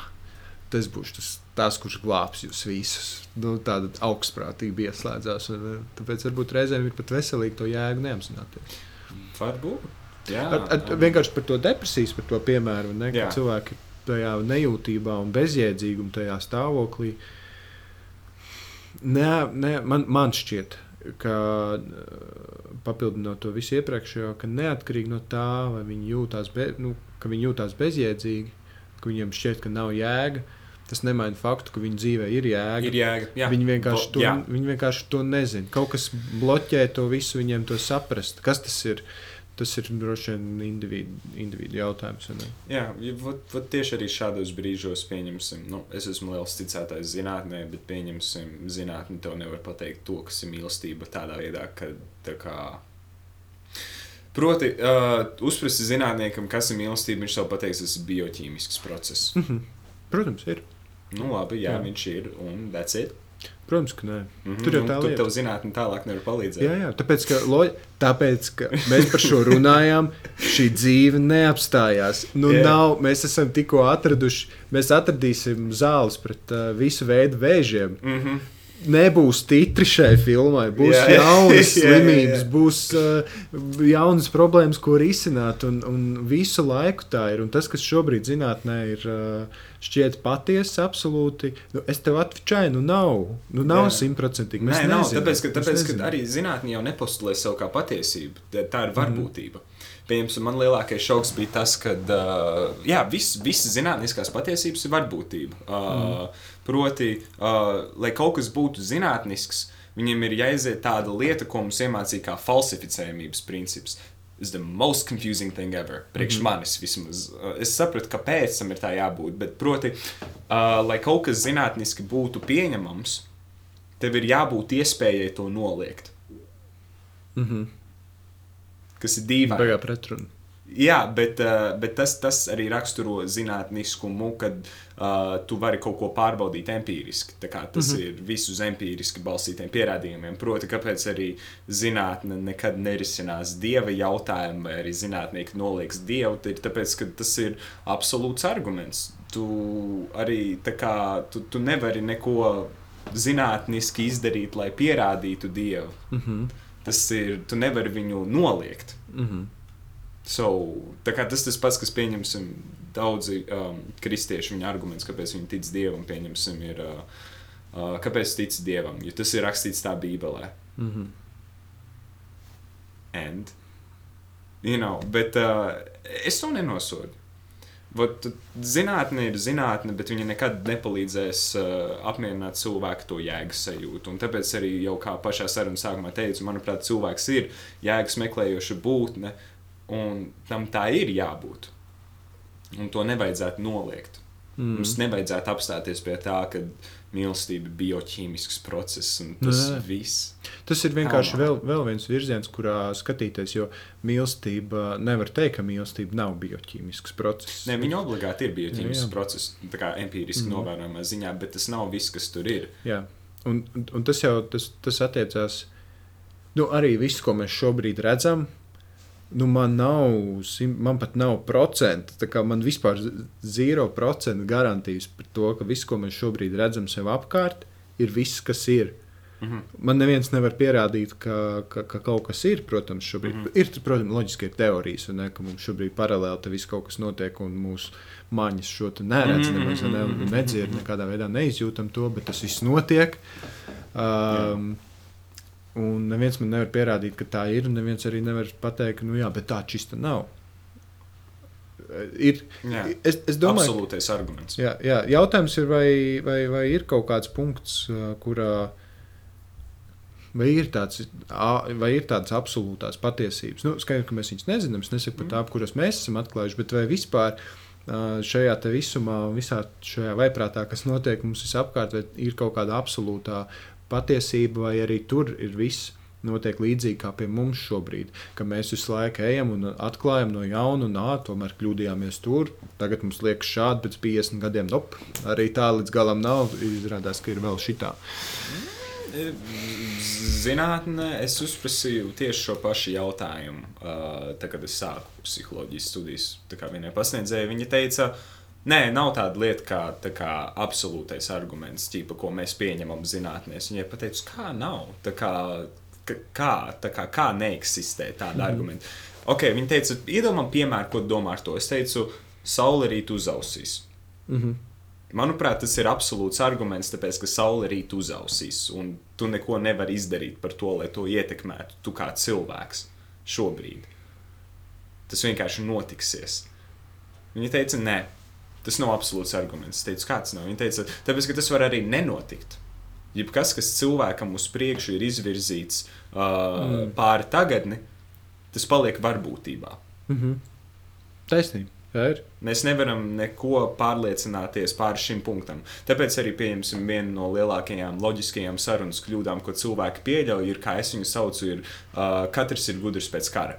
tas būs tas, tas kurš glābs jūs visus. Nu, tāda augstprātība ieslēdzās. Un, uh, tāpēc varbūt reizēm ir pat veselīgi to jēgu neapzināties. Varbūt. Jā, At, at, vienkārši par to depresijas, par to piemēru, ne, ka Jā. cilvēki tajā nejūtībā un bezjēdzīgumā, tajā stāvoklī. Nē, nē, man, man šķiet, ka eh, papildinot to visu iepriekšējo, ka neatkarīgi no tā, vai viņi jūtās, be, nu, ka viņi jūtās bezjēdzīgi, ka viņiem šķiet, ka nav jēga, tas nemaina faktu, ka viņu dzīvē ir jēga. ir jēga. Jā. Viņi vienkārši, to, jā. viņi vienkārši to nezina. Kaut kas bloķē to visu, viņiem to saprast. Kas tas ir? Tas ir droši vien individu, individu jautājums. Jā, vat, vat tieši arī šādos brīžos pieņemsim, nu, es esmu liels ticētājs zinātnē, bet pieņemsim, zinātnē tev nevar pateikt to, kas ir mīlestība tādā veidā, ka tā kā. Proti, uh, uzprasti zinātniekam, kas ir mīlestība, viņš tev pateiks, tas ir bioķīmisks process. Mhm. Protams, ir. Nu, labi, jā, Jā. viņš ir, un that's it. Protams, ka nē. Mm -hmm. Tur jau tā Tur lieta. tev zinātnē tālāk nevar palīdzēt. Jā, jā, tāpēc, ka, lo, tāpēc, ka mēs par šo runājām, šī dzīve neapstājās. Nu, yeah. nav, mēs esam tikko atraduši, mēs atradīsim zāles pret uh, visu veidu vēžiem. Mm -hmm. Nebūs titri šai filmai, būs Jā. jaunas (laughs) Jā, jā, slimības, jā. būs uh, jaunas problēmas, ko risināt. Un, un visu laiku tā ir. Un tas, kas šobrīd zinātnē ir uh, šķiet patiesa, absolūti, nu, es tev atveru, nu nav, nu, nav Jā. simtprocentīgi. Nē, nav, nezinām, tāpēc, ka, tāpēc, ka arī zinātnē jau nepostulē sev kā patiesību. Tā, ir varbūtība. Piemēram, man lielākais šoks bija tas, ka uh, jā, vis, visas zinātniskās patiesības ir varbūtība. Uh, proti, uh, lai kaut kas būtu zinātnisks, viņam ir jāiziet tāda lieta, ko mums iemācīja kā falsificējumības princips. is the most confusing thing ever. Priekš mm -hmm. manis vismaz. Uh, Es sapratu, kāpēc tam ir tā jābūt. Bet, proti, uh, lai kaut kas zinātniski būtu pieņemams, tev ir jābūt iespējai to noliegt. Mm -hmm. Kas ir dīvaini. Baigā pretruna. Jā, bet, uh, bet tas, tas arī raksturo zinātniskumu, kad uh, tu vari kaut ko pārbaudīt empiriski. Tas mm -hmm. ir visu uz empiriski balstītiem pierādījumiem. Proti, kāpēc arī zinātne nekad nerisinās dieva jautājumu, vai arī zinātnieki nolieks dievu, ir tāpēc, ka tas ir absolūts arguments. Tu arī kā tu, tu nevari neko zinātniski izdarīt, lai pierādītu dievu. Mm -hmm. Tas ir, tu nevari viņu noliegt. Mm -hmm. So, tā kā tas tas pats, kas pieņemsim daudzi um, kristieši, viņa arguments, kāpēc viņi tic dievam, pieņemsim, ir, uh, uh, kāpēc tic dievam, jo tas ir rakstīts tā Bībelē. Mm -hmm. And, you know, bet uh, es to nenosodu. Vot, zinātne ir zinātne, bet viņa nekad nepalīdzēs uh, apmierināt cilvēku to jēgas sajūtu. Un tāpēc arī jau kā pašā sarunas sākumā teicu, manuprāt, cilvēks ir jēgas meklējoša būtne, un tam tā ir jābūt. Un to nevajadzētu noliegt. Mm. Mums nevajadzētu apstāties pie tā, ka mīlestība ir bioķīmisks process un tas Nē. viss. Tas ir vienkārši vēl, vēl viens virziens, kurā skatīties, jo mīlestība nevar teikt, ka mīlestība nav bioķīmisks process. Ne, viņa obligāti ir Jā, bioķīmisks jā. process, tā kā empiriski mm. novērojamā ziņā, bet tas nav viss, kas tur ir. Jā, un, un tas jau tas, tas attiecās nu, arī viss, ko mēs šobrīd redzam. Nu, man nav, man pat nav procentu. tā kā Man vispār zero procentu garantijas par to, ka viss, ko mēs šobrīd redzam sev apkārt, ir viss, kas ir. Mhm. Man neviens nevar pierādīt, ka, ka, ka kaut kas ir. Protams, šobrīd mm -hmm. ir, protams, loģiski ir teorijas, ne, ka mums šobrīd paralēli tam viss kaut kas notiek, un mūsu maņas šo neredz, Mhm, nemaz ne, mhm, nedzird, nekādā veidā neizjūtam to, bet tas viss notiek. Um, un neviens man nevar pierādīt, ka tā ir, neviens arī nevar pateikt, ka nu, jā, bet tā čista nav. Ir, Jā. es, es domāju, Absolūtais arguments. Jā, jā, jautājums ir, vai, vai, vai ir kaut kāds punkts, kurā vai ir, tāds, vai ir tādas absolūtās patiesības. Nu, skaidrs, ka mēs viņas nezinām. Es nesaku par tām, kuras mēs esam atklājuši, bet vai vispār šajā visumā, visā šajā vaiprātā, kas notiek mums visapkārt, ir kaut kāda absolūtā patiesība, vai arī tur ir viss. Notiek līdzīgi kā pie mums šobrīd, ka mēs visu laiku ejam un atklājam no jauna, un nā, tomēr kļūdījāmies tur. Tagad mums liekas, šādi pēc 50 gadiem, op, arī tā līdz galam nav. Izrādās, ka ir vēl šitā. Zinātnē es uzprasīju tieši šo pašu jautājumu. Tad, kad es sāku psiholoģijas studijas, tā kā vienai pasniedzēji, viņa teica, nē, nav tāda lieta kā, tā kā absolūtais arguments, ķīpa, ko mēs pieņemam zinātnē. Es Viņai pateicu, kā nav. Tā kā, kā, tā kā, kā neeksistē tāda mm. argumenta. Okay, viņa teica, iedomā piemēru, ko domā ar to. Es teicu, saule rīt uzausīs. Mm -hmm. Manuprāt, tas ir absolūts arguments, tāpēc, ka saule rīt uzausīs, un tu neko nevari izdarīt par to, lai to ietekmētu. Tu kā cilvēks šobrīd. Tas vienkārši notiksies. Viņa teica, nē, tas nav absolūts arguments. Es teicu, kāds nav. Viņa teica, tāpēc, ka tas var arī nenotikt. Jebkas, kas cilvēkam uz priekšu ir izvirzīts uh, mm. pāri tagadni, tas paliek varbūtībā. Mm -hmm. Taisnība. Ir. Mēs nevaram neko pārliecināties pāri šim punktam. Tāpēc arī pieņemsim vienu no lielākajām loģiskajām sarunas kļūdām, ko cilvēki pieļauj, ir, kā es viņu saucu, ir uh, katrs ir gudrs pēc kara.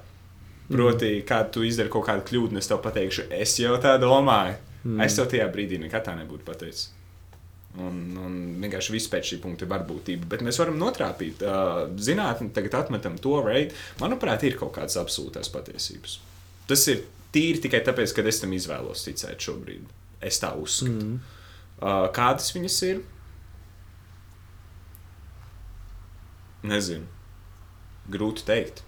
Proti, kad tu izdari kaut kādu kļūdu, es tev pateikšu, es jau tā domāju. Mm. Es tev tajā brīdī nekad tā nebūtu pateicis. Un, un vienkārši viss pēc šī punkta ir varbūtība. Bet mēs varam notrāpīt. Zinātnē tagad atmetam to veidu. Manuprāt, ir kaut kādas absolūtās patiesības. Tas ir tīri tikai tāpēc, ka es tam izvēlos ticēt šobrīd. Es tā uzskatu. Mm. Kādas viņas ir? Nezinu. Grūti pateikt.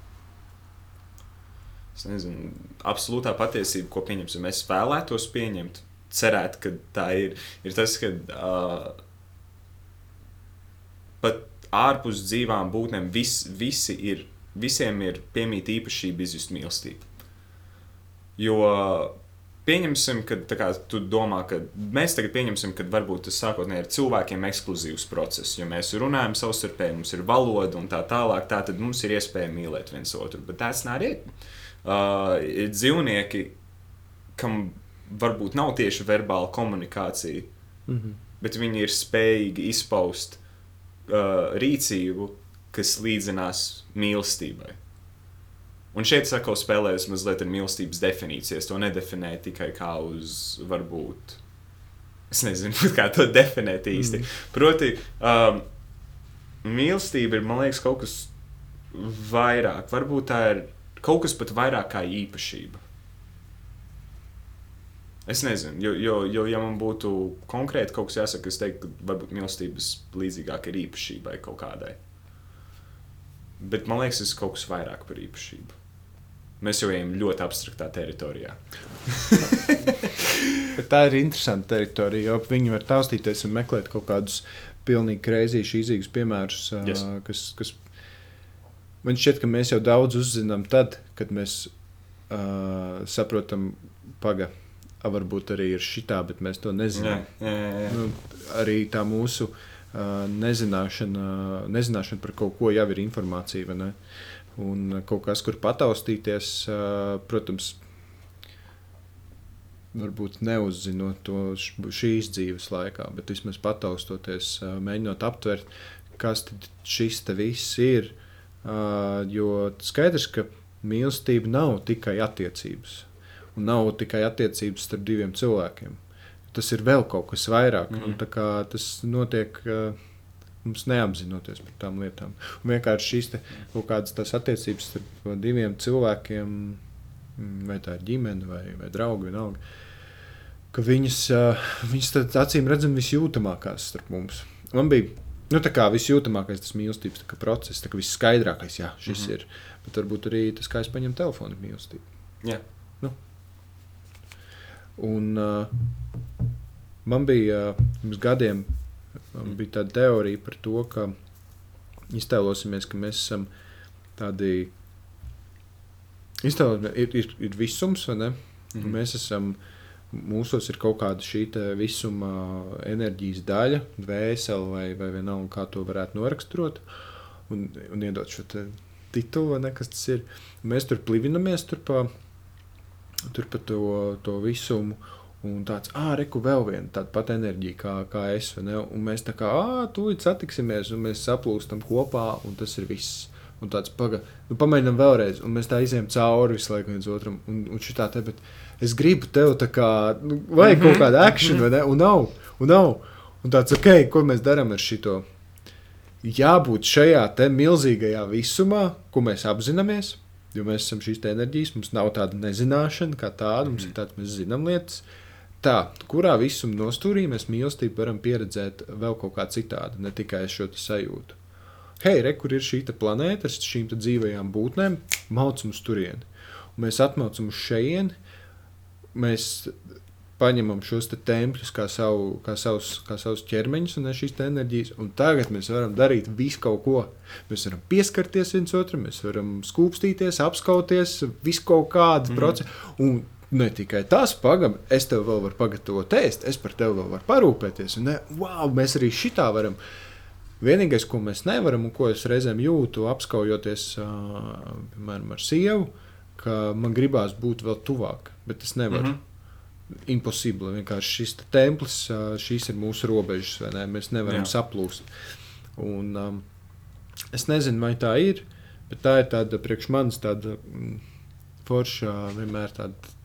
Es nezinu, absolūtā patiesība, ko pieņemsim, es vēlētos pieņemt. Cerēt, ka tā ir, ir tas, ka uh, pat ārpus dzīvām būtnēm vis, visi ir, visiem ir piemīta īpašība izjust mīlestību. Jo pieņemsim, ka kā, tu domā, ka mēs tagad pieņemsim, ka varbūt tas sākotnēji ir cilvēkiem ekskluzīvs process, jo mēs runājam savstarpēji, mums ir valoda un tā tālāk, tā tad mums ir iespēja mīlēt viens otru. Bet tas nav arī. Uh, ir dzīvnieki, kam varbūt nav tieši verbāla komunikācija, mm -hmm. bet viņi ir spējīgi izpaust uh, rīcību, kas līdzinās mīlestībai. Un šeit es atkal spēlēju mazliet ar mīlestības definīcijas. To nedefinēju tikai kā uz, varbūt, es nezinu, (laughs) kā to definēt īsti. Mm. Proti, um, mīlestība ir, man liekas, kaut kas vairāk. Varbūt tā ir kaut kas pat vairāk kā īpašība. Es nezinu, jo, jo, jo ja man būtu konkrēti kaut kas jāsaka, es teiktu, ka varbūt mīlestības līdzīgāk ir īpašībai kaut kādai. Bet man liekas, tas ir kaut kas vairāk par īpašību. Mēs jau ejam ļoti abstraktā teritorijā. (laughs) tā ir interesanta teritorija, jo viņi var taustīties un meklēt kaut kādus pilnīgi kreizīšu, izīgus piemērus, yes. kas, kas man šķiet, ka mēs jau daudz uzzinām tad, kad mēs uh, saprotam, paga. Varbūt arī ir šitā, bet mēs to nezinām. Jā, jā, jā. Nu, arī tā mūsu uh, nezināšana, nezināšana par kaut ko jau ir informācija. Uh, un kaut kas, kur pataustīties, protams, varbūt neuzzinot to šīs dzīves laikā, bet vismaz pataustoties, mēģinot aptvert, kas šis te viss ir. Jo skaidrs, ka mīlestība nav tikai attiecības, un nav tikai attiecības starp diviem cilvēkiem. Tas ir vēl kaut kas vairāk. Mm. -hmm. Tas notiek uh, mums neapzinoties par tām lietām. Un vienkārši šīs kaut kādas attiecības starp diviem cilvēkiem, mm, vai tā ir ģimene vai, vai draugi, vienalga, ka viņas, viņas tad, acīm redzami visjūtamākās starp mums. Man bija nu, visjūtamākais tas mīlestības process, tas visskaidrākais, jā, šis mm -hmm. ir. Bet varbūt arī tas, kā es paņemu telefonu, ir mīlestība. Yeah. Un uh, man bija uh, pirms gadiem Man bija tāda teorija par to, ka iztēlosimies, ka mēs esam tādi. Iztēlosimies, ir, ir, ir visums, vai ne? Mm -hmm. Mēs esam, mūsos ir kaut kāda šī visuma enerģijas daļa, dvēsele vai, vai vienalga, kā to varētu noraksturot un, un iedot šo titulu, ne, kas tas ir. Mēs tur plivinamies tur pa, tur pa to, to visumu. Un tāds, ah, reku vēl viena tāda pati enerģija kā, kā es. Un mēs tā kā, ah, tūlīt satiksimies, un mēs saplūstam kopā, un tas ir viss. Un tāds, paga, nu, pamēģinām vēlreiz, un mēs tā izējām cauri visu laiku viens otram. Un, un šitā te, bet es gribu tev tā kā, nu, vajag mm -hmm. kaut kāda akciju, vai ne? Un nav, un nav. Un tāds, ok, ko mēs darām ar šito? Jābūt šajā te milzīgajā visumā, ko mēs apzināmies, jo mēs esam šīs enerģijas, mums nav tāda nezināšana kā tāda, mums mm ir tāds, mēs zinām lietas. Tā, kurā visuma nostūrī mēs mīlestību varam pieredzēt vēl kaut kā citādi, ne tikai šo sajūtu. Hei, re, kur ir šī planēta ar šīm dzīvajām būtnēm, maucam uz turieni. Un mēs atmaucam uz šejieni, mēs paņemam šos te tempļus kā, savu, kā, savus, kā savus ķermeņus un šīs enerģijas, un tagad mēs varam darīt visu kaut ko. Mēs varam pieskarties viens otram, mēs varam skūpstīties, apskauties, visu kaut kādu mm. procesu. Ne tikai tas, pagaidi, es tev vēl varu pagatavot ēst, es par tevi vēl varu parūpēties. Un, ne, wow, mēs arī šitā varam. Vienīgais, ko mēs nevaram, un ko es reizēm jūtu, apskaujoties piemēram, ar sievu, ka man gribās būt vēl tuvāk, bet es nevaru. Mm -hmm. Impossible. Vienkārši šis te templis, šīs ir mūsu robežas, ne? mēs nevaram Jā. saplūst. Un, um, es nezinu, vai tā ir, bet tā ir tāda priekš manis tāda. Mm, forša, vienmēr tāda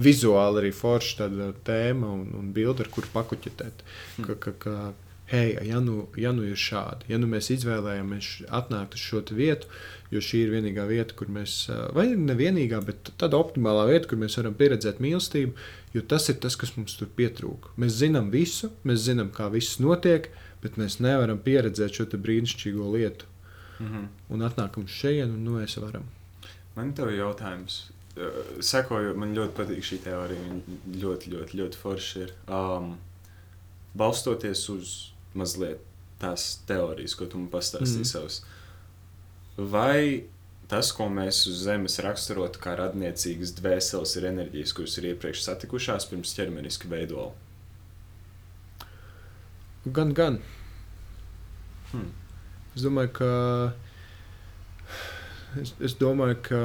vizuāli arī forša tēma un, un bilde, ar kuru pakuķetēt. Hmm. Ka, ka, ka, hei, ja nu, ja nu ir šādi, ja nu mēs izvēlējāmies atnākt uz šo vietu, jo šī ir vienīgā vieta, kur mēs, vai ne vienīgā, bet tāda optimālā vieta, kur mēs varam pieredzēt mīlestību, jo tas ir tas, kas mums tur pietrūka. Mēs zinām visu, mēs zinām, kā viss notiek, bet mēs nevaram pieredzēt šo brīnišķīgo lietu. Mm -hmm. Un atnākam šeit, un nu mēs varam. Man te ir jautājums. Sekojot, man ļoti patīk šī teorija. Viņa ļoti, ļoti, ļoti forša ir. Um, balstoties uz mazliet tās teorijas, ko tu man pastāstīji mm. savus. Vai tas, ko mēs uz Zemes raksturotu kā radniecīgas dvēseles, ir enerģijas, kuras ir iepriekš satikušās pirms ķermeniska veidola? Gan, gan. Hmm. Es domāju, ka. Es, es domāju, ka.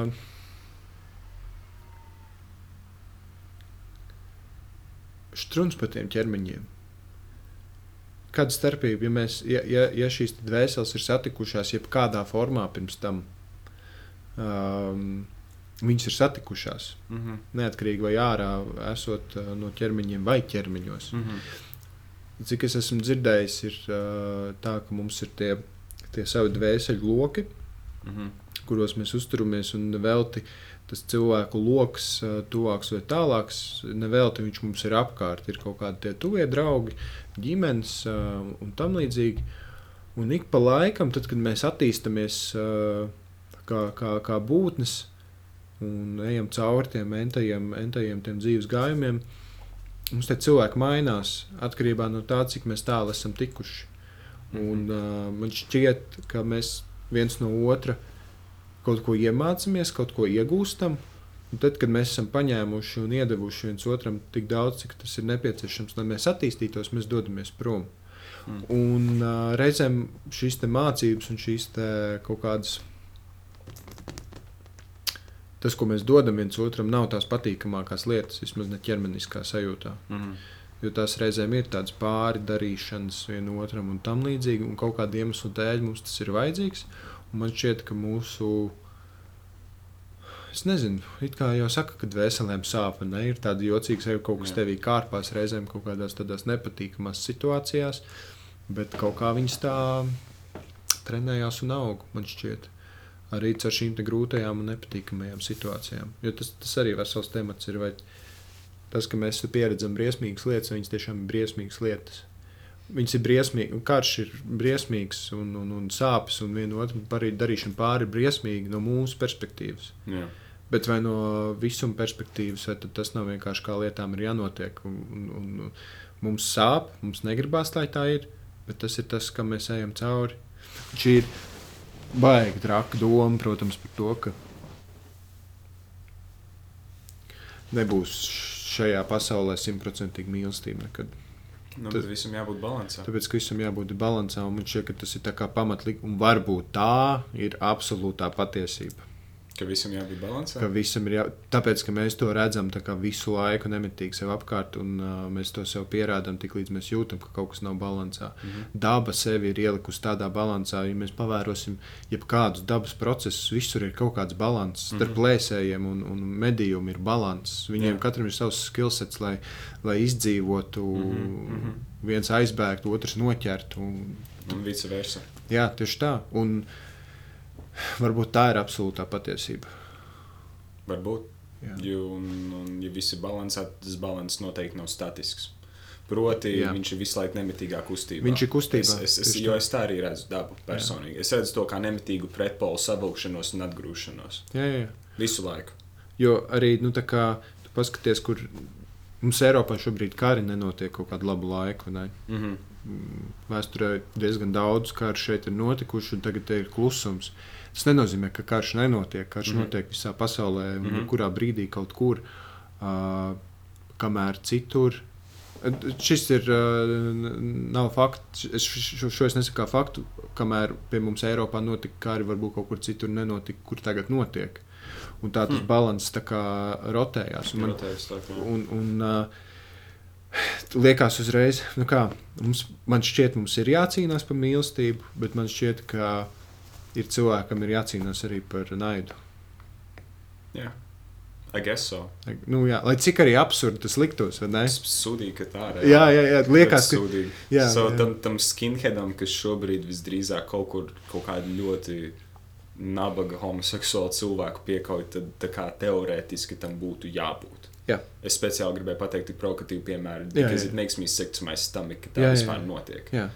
Strūns par tiem ķermeņiem. Kāda starpība, ja, mēs, ja, ja, ja šīs dvēseles ir satikušās jebkādā formā pirms tam, um, viņas ir satikušās. Mm -hmm. Neatkarīgi vai ārā esot uh, no ķermeņiem vai ķermeņos. Mm -hmm. Cik es esmu dzirdējis, ir uh, tā, ka mums ir tie, tie savi dvēseli loki, Mm -hmm. kuros mēs uzturamies, un nevelti tas cilvēku lokus, uh, tuvāks vai tālāks, nevelti viņš mums ir apkārt. Ir kaut kādi tie tuvie draugi, ģimenes uh, un tam līdzīgi. Un ik pa laikam, tad, kad mēs attīstāmies uh, kā, kā, kā būtnes un ejam cauri tiem entajiem, entajiem tiem dzīves gājumiem, mums tie cilvēki mainās atkarībā no tā, cik tālu esam tikuši. Un, uh, man šķiet, ka mēs viens no otra kaut ko iemācāmies, kaut ko iegūstam. Un tad, kad mēs esam paņēmuši un iedevuši viens otram tik daudz, cik tas ir nepieciešams, lai mēs attīstītos, mēs dodamies prom. Mm. Un uh, reizēm šīs mācības un šīs kaut kādas. Tas, ko mēs dodam viens otram, nav tās patīkamākās lietas, vismaz ne ķermeniskā sajūtā. Mm -hmm. Jo tās reizēm ir tādas pāri darīšanas vienam otram un tam līdzīgi, un kaut kāda iemesla dēļ mums tas ir vajadzīgs. Un man šķiet, ka mūsu, es nezinu, it kā jau saka, ka dvēselēm sāp, ne ir tāda jocīga sevi, kaut kas Jā. tevī kārpās reizēm kaut kādās tādās nepatīkamās situācijās, bet kaut kā viņas tā trenējās un aug, man šķiet. Arī ar šīm grūtajām un nepatīkamajām situācijām. Jo tas, tas arī vesels temats ir. Vai tas, ka mēs pieredzam briesmīgas lietas, viņas tiešām ir briesmīgas lietas. Viņas ir briesmīgas, karš ir briesmīgs un, un, un sāpes, un viena otru arī darīšana pāri ir briesmīga no mūsu perspektīvas. Jā. Bet vai no visuma perspektīvas, vai tas nav vienkārši kā lietām ir jānotiek? Un, un, un mums sāp, mums negribās, lai tā ir, bet tas ir tas, kam mēs ejam cauri. Šī ir baigta traka doma, protams, par to, ka nebūs šajā pasaulē simtprocentīgi mīlestība nekad. Nu, Tad- visam jābūt līdzsvaram. Tāpēc, visam jābūt līdzsvaram, un man šķiet, ka tas ir pamatlikums, varbūt tā ir absolūtā patiesība. Ka visam jābūt Ka līdzsvaram. visam ir jā... Tāpēc, ka mēs to redzam visu laiku, nemitīgi sev apkārt, un uh, mēs to sev pierādām, tik līdz mēs jūtam, ka kaut kas nav līdzsvarā. Mm Mhm. -hmm. Daba sevi ir ielikusi tādā līdzsvarā, ja mēs pavērosim jebkādus dabas procesus, visur ir kaut kāds līdzsvars. Starp Mhm. plēsējiem un, un medījumiem ir līdzsvars. Viņiem Jā. katram ir savs skillsets, lai, lai izdzīvotu, mm Mhm, -hmm. mhm. viens aizbēgtu, otrs noķertu. Un, Un vice versa. jā, tieši tā. Un varbūt tā ir absolūtā patiesība. Varbūt. Jā. Jo, un, un, ja viss ir līdzsvarā, tas līdzsvars noteikti nav statisks. Proti, Jā. Jā. viņš ir visu laiku nemitīgā kustībā. Viņš ir kustībā, Es, es, es, jo es tā arī redzu dabu personīgi. Es redzu to kā nemitīgu pretpolu savilkšanos un atgrūšanos. Jā, jā, jā. Visu laiku. Jo arī, nu, tā kā tu paskaties, kur mums Eiropā šobrīd kari nenotiek kaut kādu labu laiku. Ne? Mm -hmm. Vēsturē diezgan daudz karu šeit ir notikuši, un tagad ir klusums. Tas nenozīmē, ka karš nenotiek. Karš mm. -hmm. notiek visā pasaulē, mm. -hmm. kurā brīdī kaut kur, uh, kamēr citur. Šis ir nav fakts. Es šo, šo es nesaku kā faktu, kamēr pie mums Eiropā notika kari, varbūt kaut kur citur nenotika, kur tagad notiek. Un tā tas Hmm. balanss tā kā rotējās. Un man, Rotējas tā kā. Un, un uh, liekas, uzreiz, nu kā, mums, man šķiet, mums ir jācīnās par mīlestību, bet man šķiet, ka ir cilvēkam ir jācīnās arī par naidu. Jā, I guess so. Nu, jā, lai cik arī absurdi tas liktos, vai ne? Es sūdīju, ka tā ir. Jā, jā, jā liekas, ka sūdīgi. jā, so, jā. Tam, tam skinheadam, kas šobrīd visdrīzāk kaut kur kaut kādu ļoti nabaga homoseksuālu cilvēku piekauj, tad tā kā teorētiski tam būtu jābūt. Jā. Es speciāli gribēju pateikt tik provokatīvu piemēru, Jā, because jā. it makes me sick to my stomach, ka tā Jā, jā, vispār jā. notiek. Jā.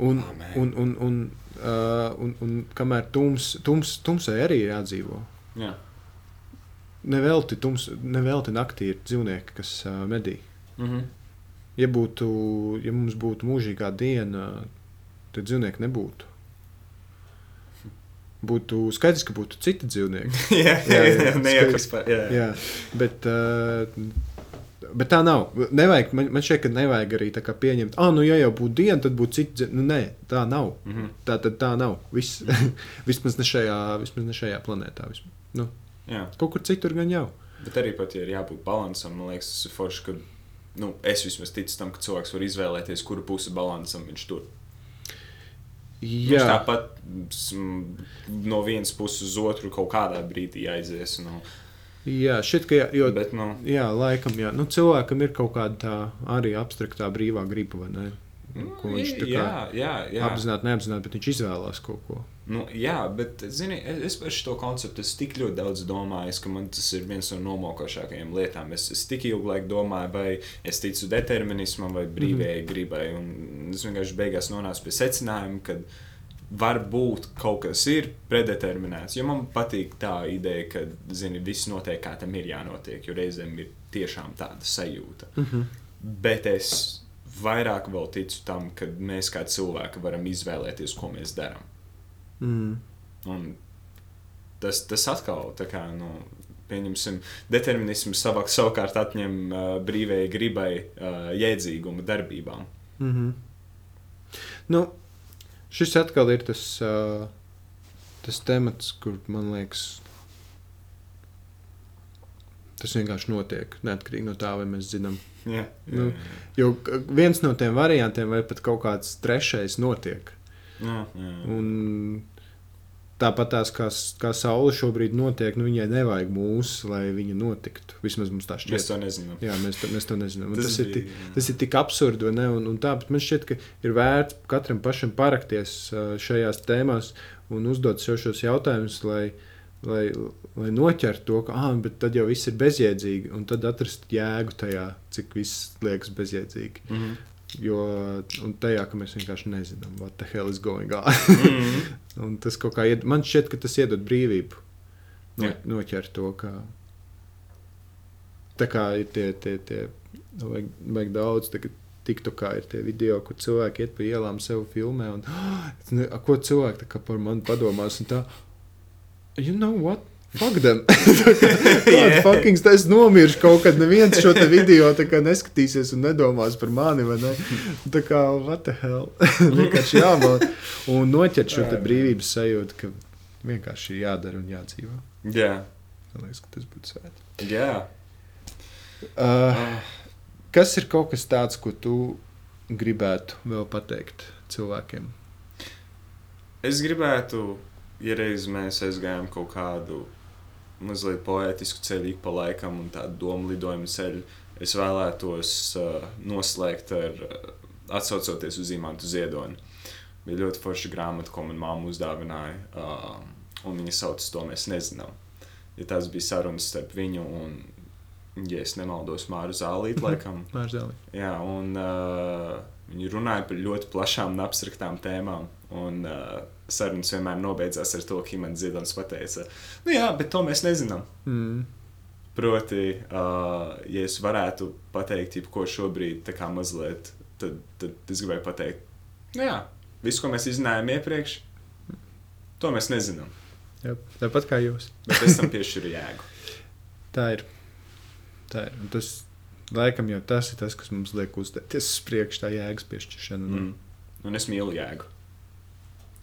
Un, man. un, un, un, uh, un, un kamēr tums, tums, tumsai arī ir jādzīvo. Jā. Nevelti, tums, nevelti naktī ir dzīvnieki, kas uh, medī. Mhm. Ja, būtu, ja mums būtu mūžīgā diena, tad dzīvnieki nebūtu. Būtu skaidrs, ka būtu citi dzīvnieki. (laughs) jā, Jā, jā, (laughs) jā. Jā, jā. Jā, bet, uh, bet tā nav. Nevajag, man, man šķiet, ka nevajag arī tā kā pieņemt, ah, nu, ja jau būtu diena, tad būtu dzīv-" Nu, nē, tā nav. Mhm. Tā tad tā nav. Viss, (laughs) vismaz, ne šajā, vismaz ne šajā planētā. Vismaz. Nu, jā. kaut kur citur gan jau. Bet arī pat, ja ir jābūt līdzsvaram, man liekas, tas ir forši, ka nu, es vismaz ticu tam, ka cilvēks var izvēlēties, kuru pusi līdzsvaram viņš tur. Mums Jā, tāpat mm, no vienas puses uz otru kaut kādā brīdī aizies. Nu, jā šķiet, ka jo, bet, nu, jā, laikam, jā. Nu, cilvēkam ir kaut kāda tā arī abstraktā brīvā griba, vai ne? nu, Ko viņš tā kā jā, jā, jā. apzināti, neapzināti, bet viņš izvēlās kaut ko. Nu, jā, bet zini, es par šo konceptu tik ļoti daudz domājis, ka man tas ir viens no nomokošākajām lietām. Es, es tik ilgu laiku domāju, vai es ticu determinismam vai brīvajai gribai. Un es vienkārši beigās nonācu pie secinājuma, ka varbūt kaut kas ir predeterminēts. Jo man patīk tā ideja, ka zini, viss notiek kā tam ir jānotiek, jo reizēm ir tiešām tāda sajūta. Mm -hmm. Bet es vairāk vēl ticu tam, ka mēs kā cilvēki varam izvēlēties, ko mēs darām. mm. Un tas, tas atkal, tā kā, nu, pieņemsim, determinisms savā, savukārt atņem uh, brīvajai gribai uh, jēdzīgumu darbībām. Mm -hmm. nu, šis atkal ir tas, uh, tas temats, kur man liekas, tas vienkārši notiek. Neatkarīgi no tā, vai mēs zinām. Jā, Nu, Jo k- viens no tiem variantiem, vai pat kaut kāds trešais, notiek. jā, jā. Un tāpat tās kā, kā saule šobrīd notiek, nu, viņai nevajag mūs, lai viņa notiktu. Vismaz mums tā šķiet. Mēs to nezinām. Jā, mēs to, mēs to nezinām. Tas Tas, tas, ir bija, tik, jā. tas ir tik absurdi? Un, un tā, bet man šķiet, ka ir vērts katram pašam parakties šajās tēmās un uzdot sev šos jautājumus, lai, lai, lai noķertu to, ka ah, bet tad jau viss ir bezjēdzīgi, un tad atrast jēgu tajā, cik viss liekas bezjēdzīgi. Mhm. Jo un tajā, ka mēs vienkārši nezinām, what the hell is going on. Mhm. (laughs) un tas kaut kā, ied, man šķiet, ka tas iedod brīvību no, Jā. noķert to, ka tā kā ir tie, tie, tie nu, vajag, vajag daudz. Tagad, TikTokā ir tie video, kur cilvēki iet pa ielām, sev filmē. Un, "Ah, es (gasps) ne, a, ko cilvēki par mani padomās? Un tā, you know what? Fuck them. (laughs) Kāda fucking es nomiršu kaut kad. Neviens šo te video neskatīsies un nedomās par mani. Ne? Tā kā, what the hell? (laughs) vienkārši jābūt. Un noķert šo te brīvības sajūtu, ka vienkārši ir jādara un jādzīvo. Jā, Man liekas, ka tas būtu svēts. jā. Uh, kas ir kaut kas tāds, ko tu gribētu vēl pateikt cilvēkiem? Es gribētu, ja reiz mēs aizgājām kaut kādu mazliet poētisku ceļu ik pa laikam un tādu domu lidojumu ceļu, es vēlētos uh, noslēgt ar uh, atsaucoties uz Imantu Ziedoni. Bija ļoti forša grāmata, ko man māma uzdāvināja, uh, un viņa sauc to mēs nezinām. Ja tās bija sarunas starp viņu un, ja es nemaldos, Māru Zālītu laikam. Mārzēlī. Jā, un uh, viņi runāja par ļoti plašām un abstraktām tēmām. Un uh, sarunas vienmēr nobeidzās ar to, ka Imants Ziedonis pateica, nu jā, bet to mēs nezinām. Mm. Proti, uh, ja es varētu pateikt, jebko šobrīd, tā kā mazliet, tad, tad es gribēju pateikt, nu jā, visu, ko mēs izzinājām iepriekš, to mēs nezinām. Jā, tāpat kā jūs. Bet es tam piešķiru jēgu. (laughs) Tā ir. Tā ir. Un tas laikam jau tas ir tas, kas mums liek uzdēties uz priekšu, tā jēgas piešķiršana. Mm. Un es mīlu jēgu.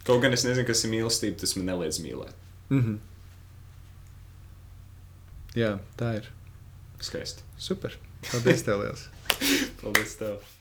Kaut gan es nezinu, kas ir mīlestība, tas man neliedz mīlēt. Mm -hmm. Jā, tā ir. Skaisti. Super. Paldies, tev liels. (laughs) Paldies! Tev.